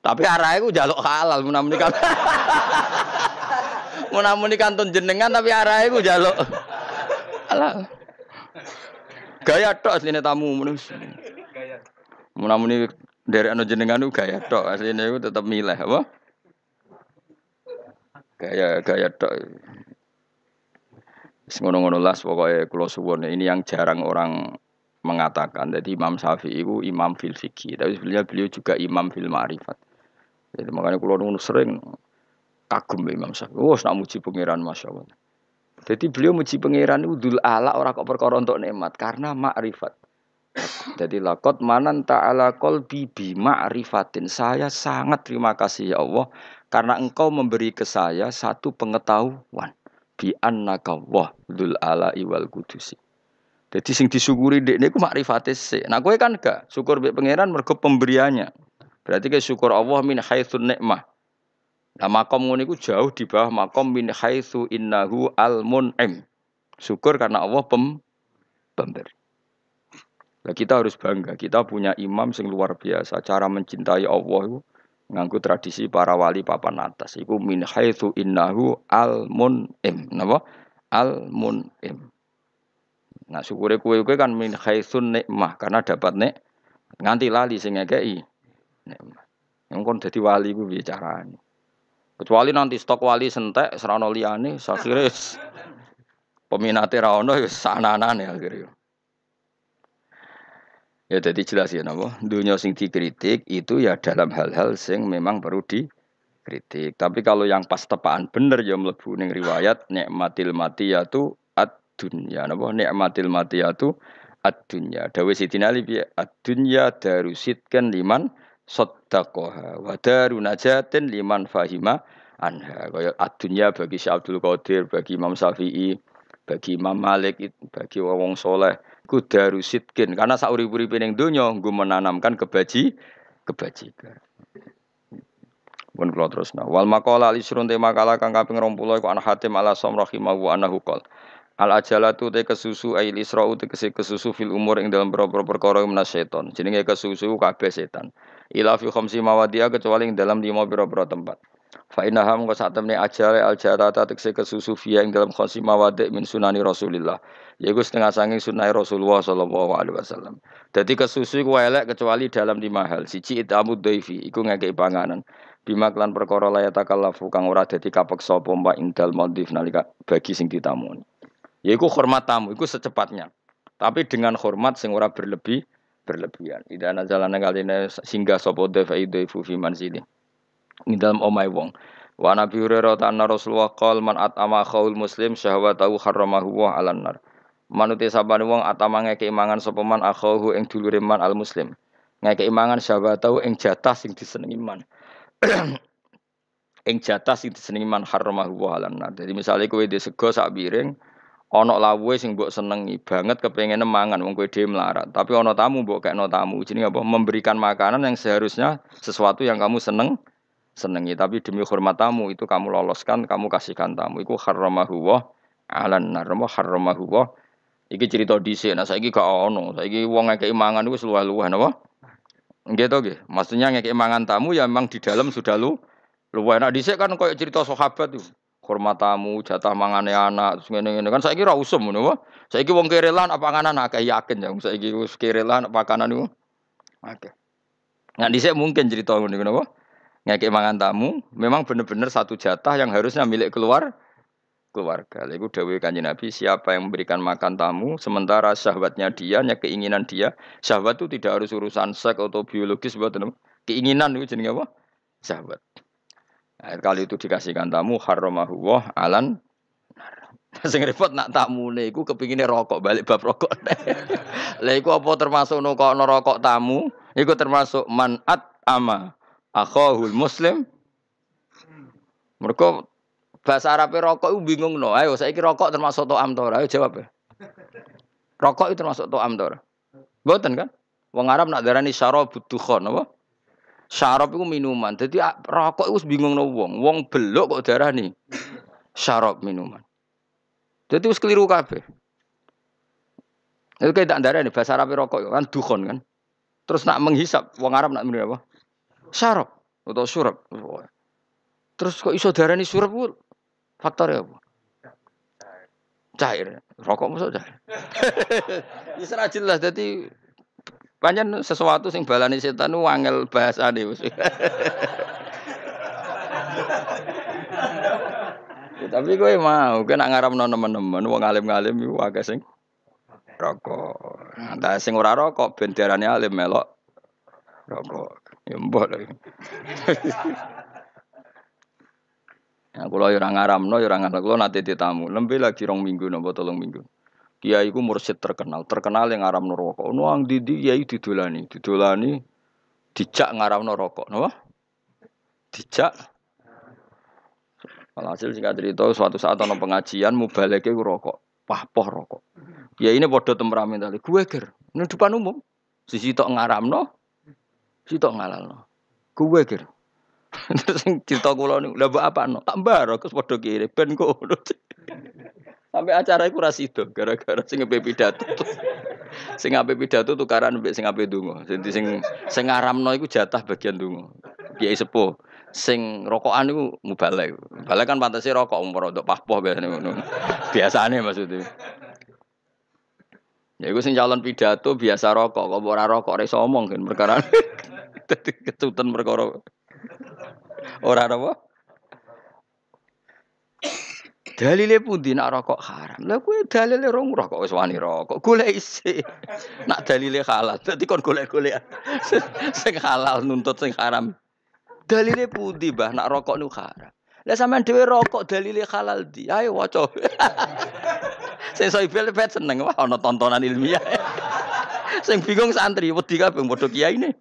Tapi arahe ku jaluk halal menawa kan. Munamuni kantun jenengan tapi arahe ku jaluk. Alah. Gaya tok asline tamu menus. Gaya. Munamuni derek ana jenengan ku gaya tok asline ku tetep milih apa? Gaya gaya tok. Wis ngono-ngono las pokoke kula suwun ini yang jarang orang mengatakan. Jadi Imam Syafi'i itu imam fil fikih, tapi sebenarnya beliau juga imam fil ma'rifat. Jadi makanya kalau sering kagum Imam Syafi'i. Oh, nak muji pangeran Masya Allah. Jadi beliau muji pangeran itu dul ala orang kok perkara untuk nikmat karena makrifat. Jadi lakot manan ta'ala kolbi bi ma'rifatin. Saya sangat terima kasih ya Allah karena engkau memberi ke saya satu pengetahuan bi annaka wah ala iwal kudusi. Jadi sing disyukuri dek niku makrifate sik. Nah kowe kan gak syukur be pangeran mergo pemberiannya. Berarti ke syukur Allah min haitsun nikmah. Nah makom ngono iku jauh di bawah makom min haitsu innahu al mun'im. Syukur karena Allah pem pemberi. Nah, kita harus bangga, kita punya imam yang luar biasa. Cara mencintai Allah itu nganggu tradisi para wali papan atas. Iku min haitsu innahu al munim napa? Al munim nah syukure kowe kowe kan min haitsun nikmah karena dapat nek nganti lali sing ngekeki nikmah. Yang kon dadi wali ku bicarane kecuali nanti stok wali sentek serana liyane sakire peminate ra ono ya sananane akhirnya Ya jadi jelas ya napa dunia sing dikritik itu ya dalam hal-hal sing memang perlu dikritik. Tapi kalau yang pas tepaan bener ya mlebu ning riwayat nikmatil matiyatu ad-dunya napa nikmatil matiyatu ad-dunya. Dawe Sidina Ali piye ad-dunya darusitkan liman saddaqaha wa daru najatin liman fahima anha. Kaya ad-dunya bagi Syekh Abdul Qadir, bagi Imam Syafi'i, bagi Imam Malik, bagi wong soleh kudaru sitkin karena sauri-uripe ning donya nggo menanamkan kebaji kebajikan. Pun kula terusna. Wal maqala al isrun te makalah kang kaping 20 iku an Hatim ala Sam rahimahu anahu qol. Al ajalatu te kesusu ail isra'u te kesusu fil umur ing dalam beberapa perkara menas setan. Jenenge kesusu kabeh setan. Ila fi khamsi mawadiyah kecuali ing dalam lima pira-pira tempat. Fa innaha mengko sak temne ajale al jarata tekse kesusu fiya ing dalam khamsi mawadhi min sunani Rasulillah yaiku setengah sanging sunnah Rasulullah sallallahu alaihi wasallam. Dadi kesusu iku elek kecuali dalam lima hal. Siji itamu dhaifi iku ngekeki panganan. Bima klan perkara la yatakallafu kang ora dadi kapeksa apa mbak indal madhif nalika bagi sing ditamuni. Yaiku hormat tamu iku secepatnya. Tapi dengan hormat sing ora berlebih berlebihan. Ida nazalana kaline singgah sapa dhaifi dhaifu fi manzili. Ing dalam omai wong. Wa Nabi Hurairah ta'ala Rasulullah qol man at'ama khawul muslim syahwatahu harramahu wa 'alan nar. Manuti sabane wong atama ngeke imangan sapa man akhahu ing dulure man al muslim. Ngeke imangan syahwatahu ing jatah sing disenengi man. ing jatah sing disenengi man haramahu wa alan nar. Jadi misalnya kowe di sego sak piring ana lawuhe sing mbok senengi banget kepengin mangan wong kowe dhewe melarat. Tapi ana tamu mbok kekno tamu. Jenenge apa? Memberikan makanan yang seharusnya sesuatu yang kamu seneng senengi tapi demi hormat tamu itu kamu loloskan kamu kasihkan tamu iku haramahu wa alan nar haramahu wa Iki cerita dhisik, nah saiki gak ono. Saiki wong ngekeki mangan iku luwih-luwih napa? Nggih to nggih. Maksudnya ngekeki mangan tamu ya memang di dalam sudah lu luwih. Nah dhisik kan koyo cerita sahabat itu. Hormat tamu, jatah mangane anak, terus ngene-ngene kan saiki ra usum ngono wae. Saiki wong kerelan apa panganan akeh yakin ya saiki wis kerelan pakanan niku akeh. Nah dhisik mungkin cerita ngono napa? Ngekeki mangan tamu memang benar-benar satu jatah yang harusnya milik keluar keluarga. Lalu Dawe kanji Nabi, siapa yang memberikan makan tamu, sementara syahwatnya dia, ya keinginan dia, syahwat itu tidak harus urusan seks atau biologis, buat keinginan itu jenis apa? Syahwat. Nah, kali itu dikasihkan tamu, haramahu wah alan Sing repot nak tamu iku kepinginnya rokok balik bab rokok. Lah iku apa termasuk nukok rokok tamu? Iku termasuk manat ama akhahul muslim. Mereka Bahasa Arab rokok itu bingung no. Ayo saya kira rokok termasuk to'am to Ayo jawab ya. Rokok itu termasuk to'am to Boten kan? Wong Arab nak darani syarab butukhon apa? Syarab itu minuman. Jadi rokok itu bingung no wong. Wong belok kok darani syarab minuman. Jadi wis keliru kabeh. Itu kayak tak darani bahasa Arab rokok kan dukhon kan. Terus nak menghisap wong Arab nak minum apa? Syarab atau surab. Terus kok iso darani surab Faktornya apa? Cair. Rokok masuk cair. Ya serah jelas. Jadi panjang sesuatu sing balani setan itu angel bahasa nih. ya, tapi gue mau, gue nak ngarap teman-teman, wong alim-alim itu agak sing rokok. Nah, sing ora rokok, benderane alim melok rokok. Ya mbok lagi. Ya kula yo ora ngaramno yo ora ngaramno kula nate ditamu. Lembe lagi rong minggu napa tolong minggu. Kiai mursyid terkenal, terkenal yang ngaramno rokok. Ono ang didi kiai didolani, didolani dijak ngaramno rokok, napa? Dijak Alhasil singkat cerita suatu saat ono pengajian mubaleke rokok, pahpoh rokok. Ya ini bodoh temperamen tadi. Gue ger, ini depan umum. Sisi tok ngaramno, tok ngalalno. Gue ger. Terus cerita kula niku, lha apa no? Tak mbaro kes padha kiri ben kok Sampai acara iku ra sida gara-gara sing ngepe pidato. sing ngape pidato tukaran mbek sing ngape donga. Jadi sing sing ngaramno iku jatah bagian donga. kiai sepuh sing rokokan iku mubalek. Mubalek kan pantese rokok umur untuk pahpoh biasane ngono. Maksudnya. Ya iku sing calon pidato biasa rokok, kok ora rokok ora iso omong kan perkara. Dadi kecutan perkara. Ora apa? Dalile pundi nak rokok haram? Lah kuwi dalile rong rokok wis wani rokok. Golek isih. Nak dalile halal, dadi kon golek-golek sing halal nuntut sing haram. Dalile pundi, Mbah, nak rokok nu haram? Lah sampean dhewe rokok dalile halal di. Ayo waca. Sing soibel pet seneng wah ana tontonan ilmiah. Sing bingung santri wedi kabeh padha kiyaine.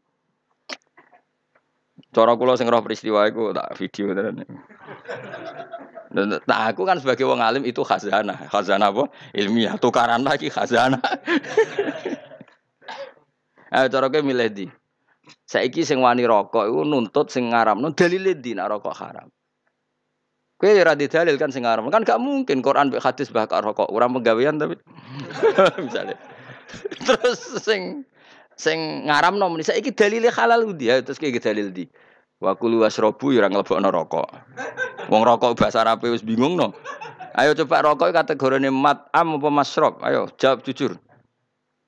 Cara kula sing roh peristiwa iku tak video tenan. Nah aku kan sebagai wong alim itu khazanah. Khazanah apa? Ilmiah. Tukaran lagi khazanah. Ayo cara kowe milih di. Saiki sing wani rokok iku nuntut sing ngaramno dalile di nak rokok haram. Kowe ya ora dalil kan sing ngaram. Kan gak mungkin Quran mek hadis bah rokok orang penggawean tapi misalnya. Terus sing sing ngaramno muni saiki dalile halal di. Terus kayak dalil di. Wa kulu wasrobu ya ora nglebokno rokok. Wong rokok bahasa Arab wis bingung no. Ayo coba rokok kategorine mat am apa masrob? Ayo jawab jujur.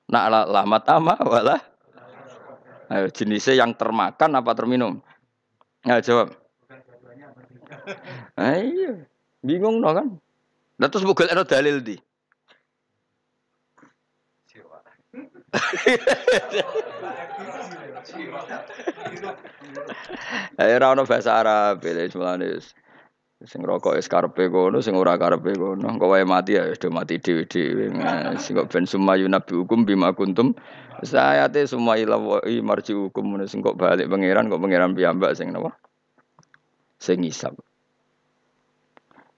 Nak la, mat ama wala. Ayo jenisnya yang termakan apa terminum? Ayo jawab. Ayo bingung no kan? Terus bukan ada dalil di. Ayo ora ono bahasa Arab, lha mulane sing rokok wis karepe kono, sing ora karepe kono. Engko wae mati ya wis mati dhewe-dhewe. Sing kok ben sumayu nabi hukum bima kuntum. Sayate semua ilahi marji hukum sing kok balik pangeran kok pangeran piyambak sing napa? Sing ngisap.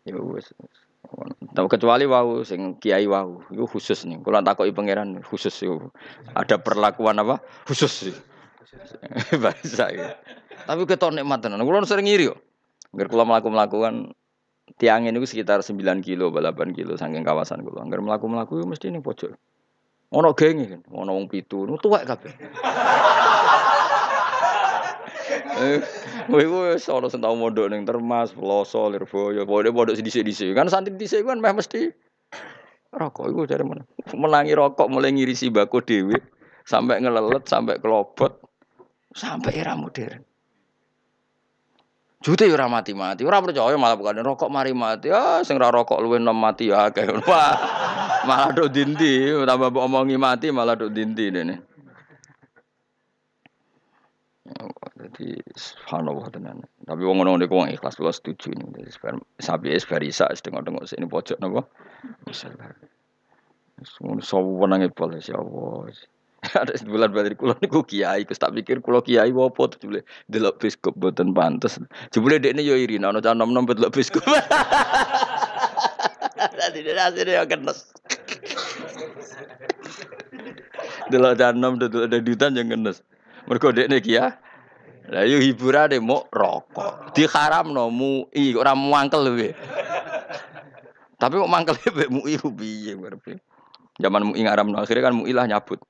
Ya wis. Tapi kecuali wau sing kiai wau, itu khusus nih. Kalau takoki pangeran khusus itu. Ada perlakuan apa? Khusus. Bahasa ya. Tapi ketok nikmat tenan. Kulo sering ngiri kok. Angger kula mlaku-mlakukan tiang ini sekitar 9 kilo, 8 kilo saking kawasan kula. Angger mlaku-mlaku mesti ning pojok. Ono genge kan, ono wong pitu, tuwek kabeh. Kowe ku wis ana sing tau mondok ning Termas, Ploso, Lirboyo, pokoknya pondok dhisik-dhisik. Kan santri dhisik kan meh mesti rokok iku dari mana? Menangi rokok mulai ngirisi bako dhewe sampai ngelelet, sampai kelobot, sampai era modern. Jute ora mati-mati, ora percaya malah bukan rokok mari mati. Ah, sing ora rokok luwih nom mati ya akeh. Wah, malah do dindi, tambah omongi mati malah do dindi dene. Jadi subhanallah tenan. Tapi wong ngono niku wong ikhlas kula setuju nih. Jadi sapi es barisa setengah-tengah sini pojok napa. Misalnya. Semua sawu wenange boleh ya Allah. Ada bulan balik kulo niku kiai, kus tak pikir kulo kiai apa tuh jebule delok biskop boten pantes. Jebule dekne yo iri ana cah nom-nom delok biskop. Dadi asine yo kenes. Delok cah nom delok ada dutan yang kenes. Mergo dekne ki ya. Lah yo hiburane mau rokok. Diharamno mui ora mangkel kowe. Tapi kok mangkel mbek mui piye berarti. Zaman mui ngaramno akhirnya kan mui lah nyabut.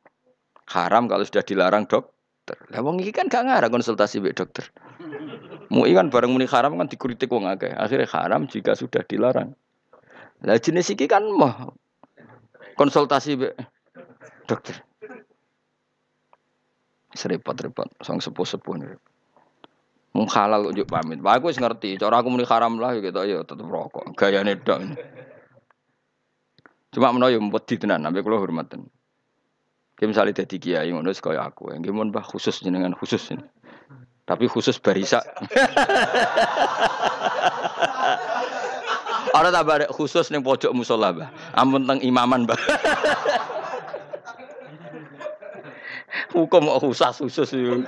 Haram kalau sudah dilarang dokter. Lah wong iki kan gak ngarang konsultasi mbek dokter. Mui kan bareng muni haram kan dikritik wong akeh. Akhirnya haram jika sudah dilarang. Lah jenis iki kan mah konsultasi mbek dokter. Serepot-repot, sang sepuh-sepuh nih. Mung halal ujuk pamit. Pak aku ngerti, cara aku muni haram lah gitu ya tetep rokok. Gayane dok. Cuma menawa yo di tenan, sampai kula hormaten. Ki misalnya dadi kiai ngono kaya aku, nggih mun bah khusus jenengan khusus ini. Tapi khusus barisa. Ora tambah khusus ning pojok musola, Mbah. Ampun teng imaman, Mbah. Hukum kok khusus khusus itu.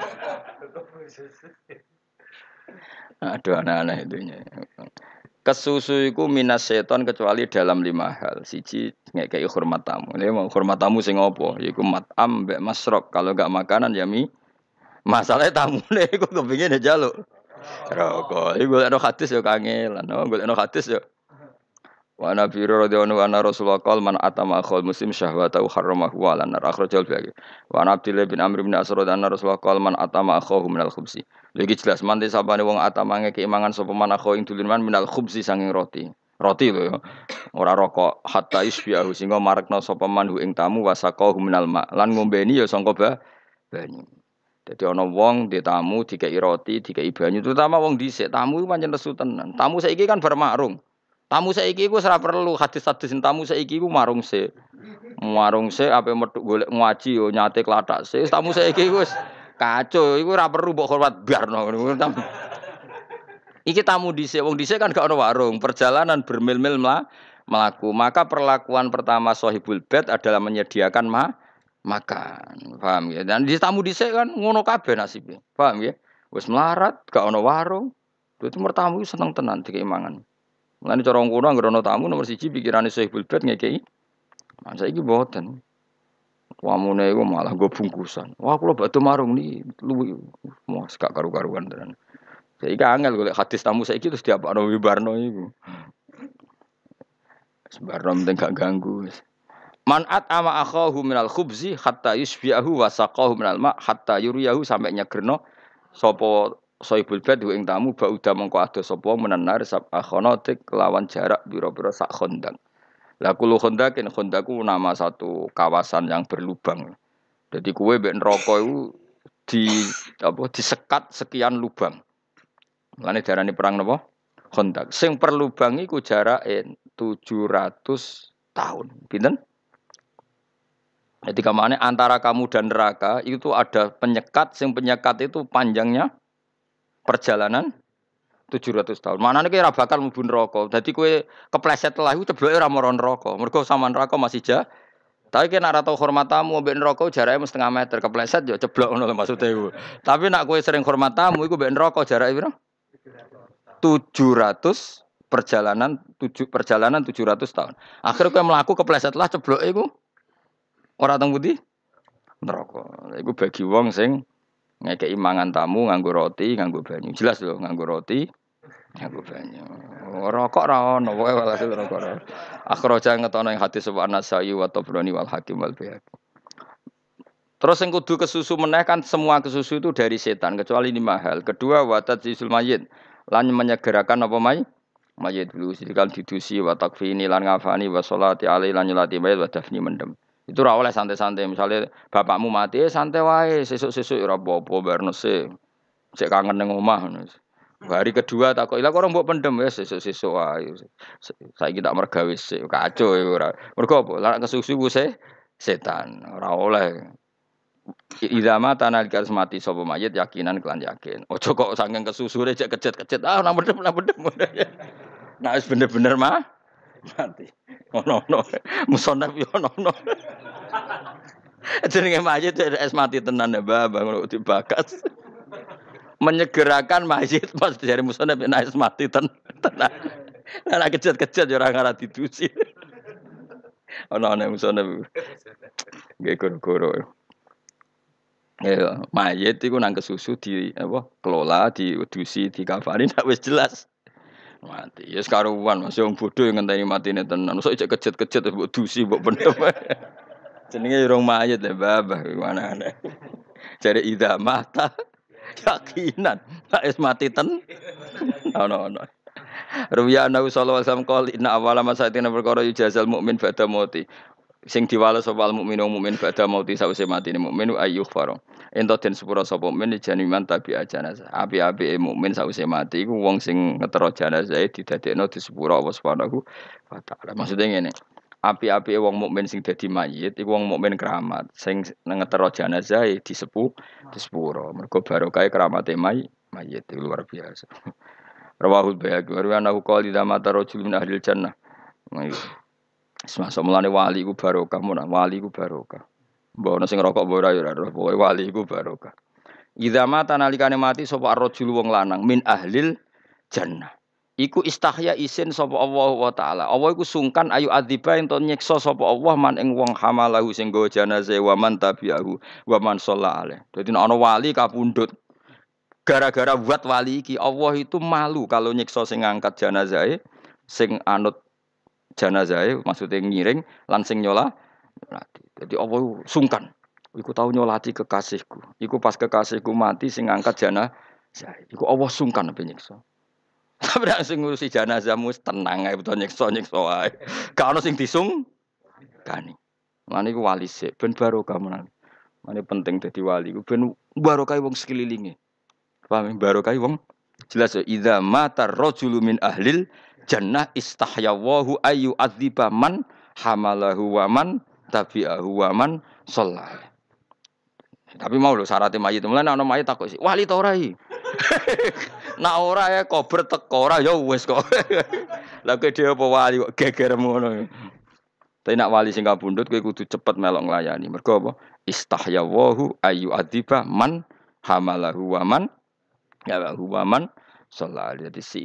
Aduh anak-anak itunya. Kesusu itu minas seton kecuali dalam lima hal. Siji ngekei hormat tamu. Ini mau hormat tamu sing apa? Iku matam mbek masrok. Kalau gak makanan ya mi. Masalahnya tamu nih, aku kepingin ya jaluk. Rokok. Iku golek no hadis ya kangelan. No, golek no hadis ya. Wa Nabi radhiyallahu anhu Rasulullah qol man atama akhul muslim syahwatahu harramahu ala nar akhrajal bagi. Wa Abdullah bin Amr bin Asrad anna Rasulullah qol man atama akhahu minal khubsi. Lagi jelas man sabane wong atama keimangan sapa man akhahu ing dulur man minal khubsi sanging roti. Roti lho ya. Ora rokok hatta isbiahu sehingga marekna sapa man ing tamu wasaqahu minal ma. Lan ngombeni ya sangka ba banyu. Jadi ana wong di tamu dikai roti, dikai banyu, terutama wong dhisik tamu pancen nesu tenan. Tamu saiki kan bermarung. Tamu saiki iku ora perlu hadis-hadis tamu saiki iku marung se. Marung se ape metu golek ngaji yo nyate klathak se. Tamu saiki wis kacau iku ora perlu mbok hormat biarno. Iki tamu dhisik, wong dhisik kan gak ono warung, perjalanan bermil-mil melaku. Maka perlakuan pertama sohibul bed adalah menyediakan ma makan. Paham ya? Dan di tamu dhisik kan ngono kabeh nasibnya. Paham ya? Wis melarat, gak ono warung. Itu mertamu seneng tenan dikeimangan. Mulane cara ngono anggere ana tamu nomor siji pikirane Syekh Bulbet ngekeki. Nah, saiki mboten. Wamune iku malah gue bungkusan. Wah, kula batu marung nih, lu mau gak karu-karuan tenan. Saiki angel golek hadis tamu saiki terus diapakno wibarno iku. Sebarno penting gak ganggu. Man at ama akhahu minal khubzi hatta yusbiahu wa saqahu minal ma hatta yuriyahu sampai nyegerno sapa Soibul bed ing tamu udah mengko ado sapa menanar sab akhonotik kelawan jarak biro-biro sak khondak. Lah kulo khondakin khondaku nama satu kawasan yang berlubang. Jadi kue mbek neraka iku di apa disekat sekian lubang. Mulane darani perang napa? Khondak. Sing per lubang iku jarake 700 tahun. Pinten? Jadi ke mana antara kamu dan neraka itu ada penyekat, sing penyekat itu panjangnya perjalanan 700 tahun. Mana nih kira bakal mlebu neraka. Dadi kowe kepleset lah iku cebloke ora mara neraka. Mergo sama neraka masih jauh. Tapi kena ora tau hormat tamu mbek neraka jarake mesti setengah meter kepleset yo ceblok ngono lho maksude. Tapi nak kowe sering hormat tamu iku mbek neraka jarake piro? 700 perjalanan 7 perjalanan 700 tahun. Akhirnya kowe mlaku kepleset lah ceblok iku ora teng pundi? Neraka. Bagi wong sing ngekei mangan tamu nganggo roti, nganggo banyu. Jelas loh nganggo roti, nganggo banyu. Rokok ra ono, pokoke walhasil rokok ra. Akhraja ngetono ing hadis wa Nasai wa Tabrani wal Hakim wal Baihaqi. Terus yang kudu kesusu meneh kan semua kesusu itu dari setan kecuali lima hal. Kedua watat sisul mayit lan menyegerakan apa mai? Mayit dulu sidikan didusi wa takfini lan ngafani wa sholati alaihi lan nyolati mayit wa dafni mendem. Itu ora oleh santai-santai. Misalnya bapakmu mati, eh, santai wae, sesuk-sesuk ora apa-apa barno se. Kangen ning omah Hari kedua tak kok ilang orang mbok pendem ya sesuk-sesuk wae. Saiki tak mergawe sik kacau ya ora. Mergo apa? Lah kesusu se setan. Ora oleh. Idama tanah dikasih mati sopo mayit yakinan kelan yakin. Ojo kok saking kesusure cek kejet-kejet ah nang bedem nang bedem. Nah wis bener-bener mah mati. Ono ono. Musonaf yo ono ono. Jenenge mayit es mati tenan ya Mbah, ngono dibakas. Menyegerakan mayit pas dari musonaf nek es mati ten tenan. Lah kejet-kejet yo ora ngarah didusi. Ono ono musonaf. Nggih goro-goro. Ya, mayit iku nang kesusu di apa kelola, diudusi, dikafani tak wis jelas. Mati. Ya sekaruan Mas wong bodho yang ngenteni matine tenan. Mosok ijek kejet-kejet mbok dusi mbok bentem. Jenenge urung mayit ya babah gimana ana. Jare ida mata yakinan tak es mati ten. Ono ono. Ruwiya Nabi sallallahu alaihi wasallam qol inna awwala ma sa'atina perkara yujazal mukmin ba'da mauti. Sing diwales sapa mukmin mukmin ba'da mauti sawise matine mukmin ayyuh faro. Ento den sepura sapa mukmin janiman tabi jenazah. Api-api mukmin sause mati iku wong sing ngetero jenazah didadekno di sepura Allah Subhanahu wa taala. Maksudnya ngene. Api-api wong mukmin sing dadi mayit iku wong mukmin keramat sing ngetero jenazah di sepu di sepura. Mergo barokah keramate may mayit itu luar biasa. Rawahul Bayhaqi wa anahu qala idza mata rajulun min ahli jannah. Semasa mulane wali ku barokah, wali ku barokah. Mbok ana sing rokok mbok ora ya ora pokoke wali iku barokah. Idza mata nalikane mati sapa ar-rajul wong lanang min ahlil jannah. Iku istahya isin sapa Allah wa taala. Allah iku sungkan ayu adziba ento nyiksa sapa Allah man ing wong hamalahu sing nggawa jenazah wa man tabi'ahu wa man alaih. Dadi ana wali kapundhut gara-gara buat wali iki Allah itu malu kalau nyiksa sing ngangkat jenazah sing anut jenazah maksudnya ngiring langsing nyola nyolati. Jadi Allah sungkan. Iku tahu nyolati kekasihku. Iku pas kekasihku mati sing ngangkat jenazah. Iku Allah sungkan apa. Tapi nek sing ngurusi jenazahmu tenang ae betul nyiksa nyiksa ae. Gak ono sing disung kani. Mane iku wali sik ben barokah menan. Mane penting dadi wali iku ben barokah wong sekelilinge. Paham barokah wong jelas ya idza mata rajulu min ahlil jannah istahyawahu ayu adziba man hamalahu wa man tabi'ahu wa man. Tapi mau lho syaratnya mayit. Mulai ana mayit takut sih. Wali ta ora Nak ora ya kober teko ora ya wis kok. Lah kowe apa wali kok geger ngono. Tapi nak wali sing kabundut kowe kudu cepet melok nglayani. Mergo apa? Istahyawahu ayu adiba man hamalahu wa man ya wa man sallallahu Jadi si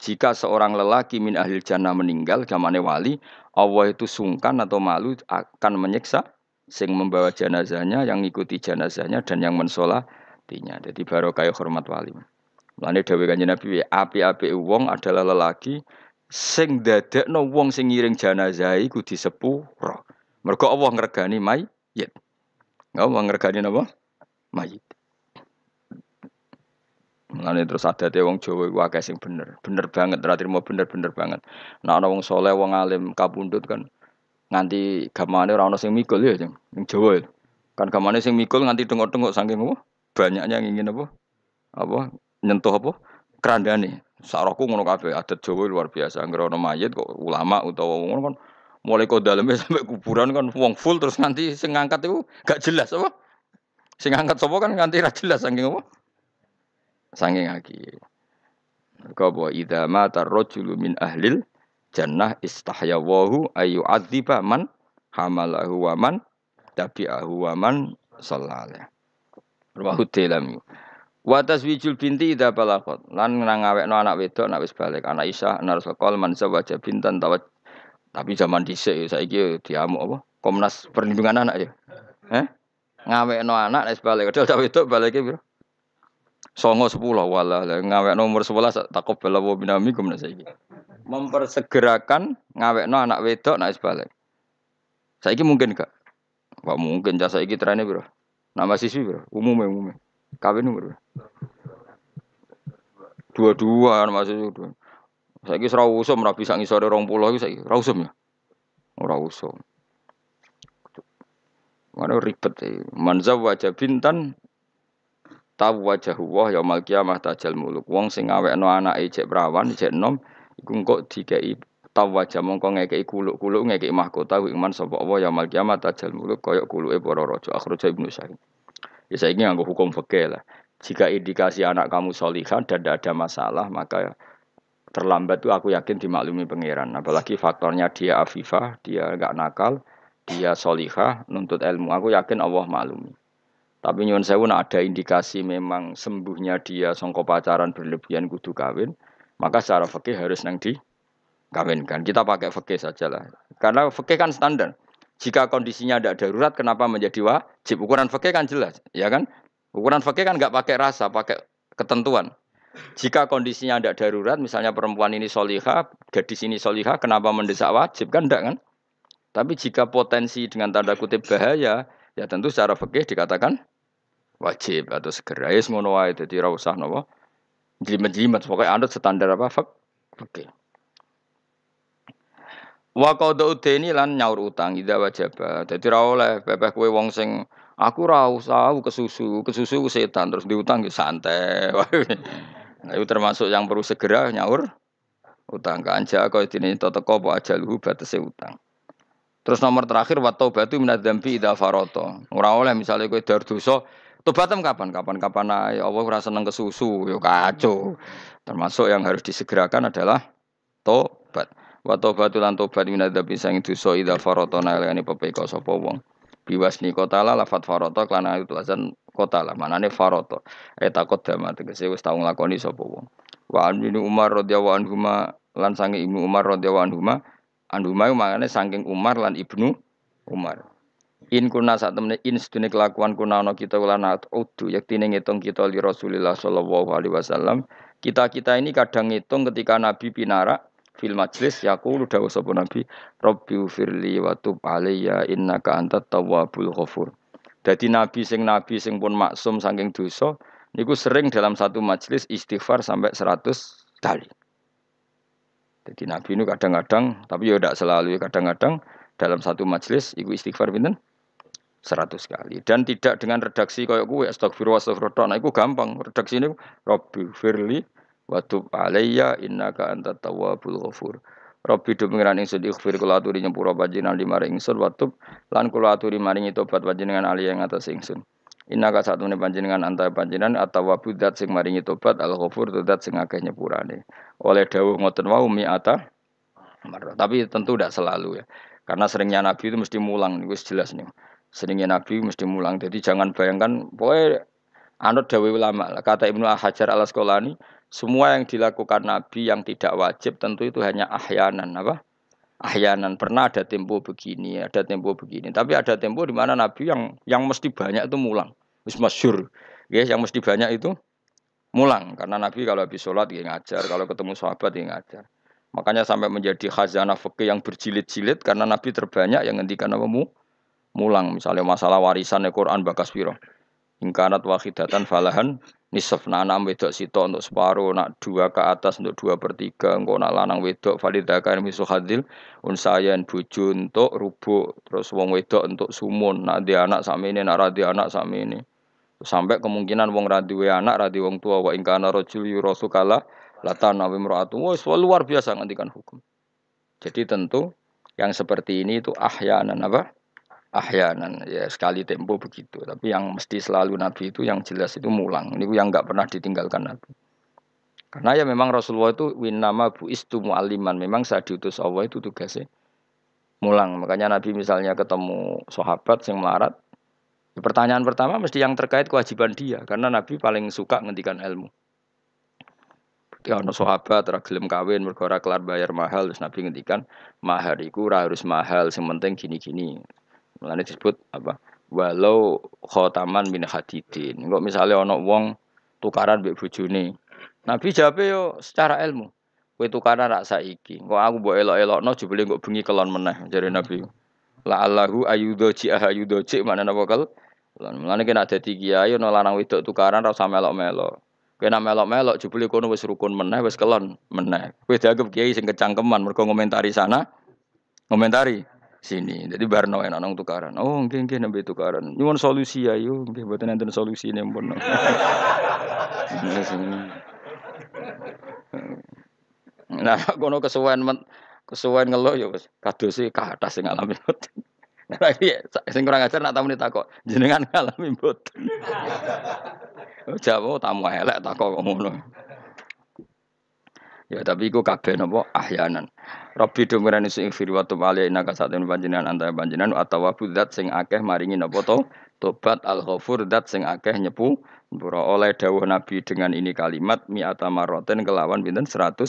jika seorang lelaki min ahli jannah meninggal gamane wali, Allah itu sungkan atau malu akan menyiksa sing membawa jenazahnya, yang ikuti jenazahnya dan yang mensolatinya. Jadi baru kayak hormat wali. Mulane dawuh Kanjeng Nabi api-api wong adalah lelaki sing dadekno wong sing ngiring jenazah iku disepuro. Mergo Allah ngregani mayit. Allah ngregani napa? Mayit. Mulane terus adate wong Jawa iku akeh sing bener. Bener banget, ra mau bener-bener banget. Nah ana wong soleh, wong alim kabundut kan nganti gamane ora ana sing mikul ya, Ning Jawa. Kan gamane sing mikul nganti tengok-tengok saking apa? Banyaknya yang ingin apa? Apa? nyentuh apa kerandane sarahku ngono kabeh adat Jawa luar biasa anggere ana mayit kok ulama utawa ngono kan mulai kok dalamnya sampai kuburan kan wong full terus nanti sing ngangkat itu gak jelas apa sing ngangkat sapa kan nganti ra jelas saking apa saking lagi kau bahwa idza mata rajulu min ahlil jannah istahyawahu ayu adziba man hamalahu wa man tabi'ahu wa man sallallahu alaihi Wa taswijul binti idza balaqat. Lan ngawekno anak wedok nek wis balik. Anak Isa ana rasul qol man zawaja bintan tawat. Tapi zaman dhisik saiki diamuk apa? Komnas Perlindungan Anak ya. Eh? Ngawekno anak wis balik. Padahal tak wedok balike piro? Songo sepuluh wala ngawek nomor sebelas takut bela binami kumna saiki. Mempersegerakan ngawek no anak wedok nak balik. Saiki mungkin gak? Gak mungkin jasa iki trennya bro. Nama siswi bro, umumnya umumnya. Kawin umur Dua-dua masih dua. Saya kira usum rapi bisa ngisore rong pulau saya kira usum ya. Ora usum. Mana ribet ya. Manzaw wajah bintan tahu wajah Allah ya mal kiamah tajal muluk. Wong sing no anak cek perawan cek nom iku kok dikei tahu wajah mongko ngekei kuluk-kuluk ngekei mahkota iman sapa Allah ya mal kiamah tajal muluk koyok kuluke para raja akhraja Ibnu Sa'id. Ya saya ini nggak hukum fakir lah. Jika indikasi anak kamu solihan dan tidak ada masalah, maka terlambat itu aku yakin dimaklumi pangeran. Apalagi faktornya dia afifah, dia nggak nakal, dia solihah, nuntut ilmu. Aku yakin Allah maklumi. Tapi nyuwun sewu ada indikasi memang sembuhnya dia songko pacaran berlebihan kudu kawin, maka secara fakih harus nang di kawinkan. Kita pakai fakih saja lah. Karena fakih kan standar. Jika kondisinya tidak darurat, kenapa menjadi wajib? Ukuran fakir kan jelas, ya kan? Ukuran fakir kan nggak pakai rasa, pakai ketentuan. Jika kondisinya tidak darurat, misalnya perempuan ini soliha, gadis ini soliha, kenapa mendesak wajib? Kan enggak kan? Tapi jika potensi dengan tanda kutip bahaya, ya tentu secara fakir dikatakan wajib atau segera. Ya ngono wae dadi ora usah napa. Jelimet-jelimet pokoknya anut standar apa fakir. Wa qada udeni lan nyaur utang ida wajaba. Dadi ra oleh pepeh kowe wong sing aku ra usah kesusu, kesusu setan terus diutang ya santai. Nah, itu termasuk yang perlu segera nyaur utang kanja kau ini toto kau aja lu batase utang. Terus nomor terakhir wa taubatu minadz dzambi idza faroto. Ora oleh misalnya kowe dar dosa tobatem kapan? Kapan-kapan ae Allah ora seneng kesusu, yo kacau. Termasuk yang harus disegerakan adalah tobat. Wa taubatu lan tobat minadzabi sang dosa idza farata nalani pepeka sapa wong. Biwasni kotala lafat farata lan itu azan kotala manane farata. E takut dama tegese wis tau nglakoni sapa wong. Wa Umar radhiyallahu anhu lan sange Ibnu Umar radhiyallahu anhu Anduma maknane saking Umar lan Ibnu Umar. In kuna saat temen in sedune kelakuan kuna ana kita ulan udu yaktine ngitung kita li Rasulillah sallallahu alaihi wasallam. Kita-kita ini kadang ngitung ketika Nabi pinarak fil majlis yaqulu dawu sapa nabi rabbi firli wa tub alayya innaka antat tawwabul ghafur dadi nabi sing nabi sing pun maksum saking dosa niku sering dalam satu majlis istighfar sampai 100 kali jadi nabi ini kadang-kadang tapi ya tidak selalu kadang-kadang dalam satu majlis iku istighfar pinten? 100 kali. Dan tidak dengan redaksi kayak gue astagfirullah astagfirullah nah itu gampang. Redaksi ini Rabbi firli wa tub innaka antat tawwabul ghafur. Rabbi do pengiran ingsun ikhfir kula aturi nyepura panjenengan di maring ingsun wa tub lan kula aturi maringi tobat panjenengan ali yang atas ingsun Innaka satu menit panjenengan antara panjenengan atau wabudat sing maringi tobat al ghafur dat sing akeh nyepurane. Oleh dawuh ngoten wau mi'ata Tapi tentu tidak selalu ya. Karena seringnya Nabi itu mesti mulang, itu jelas nih. Seringnya Nabi mesti mulang. Jadi jangan bayangkan, pokoknya anut dawe ulama. Kata Ibnu Hajar al Asqalani, semua yang dilakukan Nabi yang tidak wajib tentu itu hanya ahyanan apa? Ahyanan pernah ada tempo begini, ada tempo begini. Tapi ada tempo di mana Nabi yang yang mesti banyak itu mulang. Wis masyur. Ya, yang mesti banyak itu mulang karena Nabi kalau habis sholat dia ngajar, kalau ketemu sahabat dia ngajar. Makanya sampai menjadi khazanah fikih yang berjilid-jilid karena Nabi terbanyak yang ngendikan apa mu? mulang misalnya masalah warisan Al-Qur'an bakas piro ingkanat wahidatan falahan nisaf nanam wedok sito untuk separuh nak dua ke atas untuk dua per tiga engkau nak lanang wedok validakar misu hadil unsayan buju untuk rubu terus wong wedok untuk sumun nak dia anak sama ini nak radi anak sama ini sampai kemungkinan wong radi anak radi wong tua wa ingkana rojul yurosu kala latan nabi meratu wah luar biasa ngantikan hukum. Jadi tentu yang seperti ini itu ahyanan apa ahyanan ya sekali tempo begitu. Tapi yang mesti selalu nabi itu yang jelas itu mulang. Ini yang nggak pernah ditinggalkan nabi. Karena ya memang Rasulullah itu winama bu istu mu'aliman memang saat diutus Allah itu tugasnya mulang. Makanya nabi misalnya ketemu sahabat yang melarat ya pertanyaan pertama mesti yang terkait kewajiban dia. Karena nabi paling suka ngendikan ilmu. Ya ono sahabat ora kawin mergo kelar bayar mahal terus Nabi ngendikan mahar iku harus mahal sing penting gini-gini. Mulane disebut apa? Walau khotaman min hadidin. Kok misalnya ono wong tukaran mbek bojone. Nabi jawab yo secara ilmu. Kowe tukaran rak saiki. Kok aku mbok elok-elokno jebule kok bengi kelon meneh jare Nabi. La Allahu ayudoji ahayudoji mana napa kal? Mulane kena dadi kiai ono lanang wedok tukaran ra usah melok-melok. Kena melok-melok jebule kono wis rukun meneh wis kelon meneh. Kowe dianggap kiai sing kecangkeman mergo ngomentari sana. Ngomentari sini. Jadi barno enak nang tukaran. Oh, nggih nggih nembe tukaran. Nyuwun solusi ya yo, nggih mboten enten solusi pun. Nah, kono kesuwen kesuwen ngeluh ya wis kadose ka atas sing alami mboten. Nah, iki sing kurang ajar nak tamu ditakok, jenengan ngalami mboten. Jawa tamu elek takok ngono. Ya tapi iku kabeh napa ahyanan. Rabbi dumuran sing fir wa tub alai inaka satun panjenengan antara panjenengan atau wabudat sing akeh maringi napa to? Tobat al ghafur dat sing akeh nyepu. Bura oleh dawuh Nabi dengan ini kalimat mi'ata maroten kelawan binten 100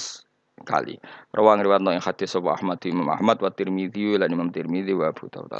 kali. Rawang riwayat yang hadis sapa Ahmad Imam Ahmad wa Tirmidzi lan Imam Tirmidzi wa Abu Dawud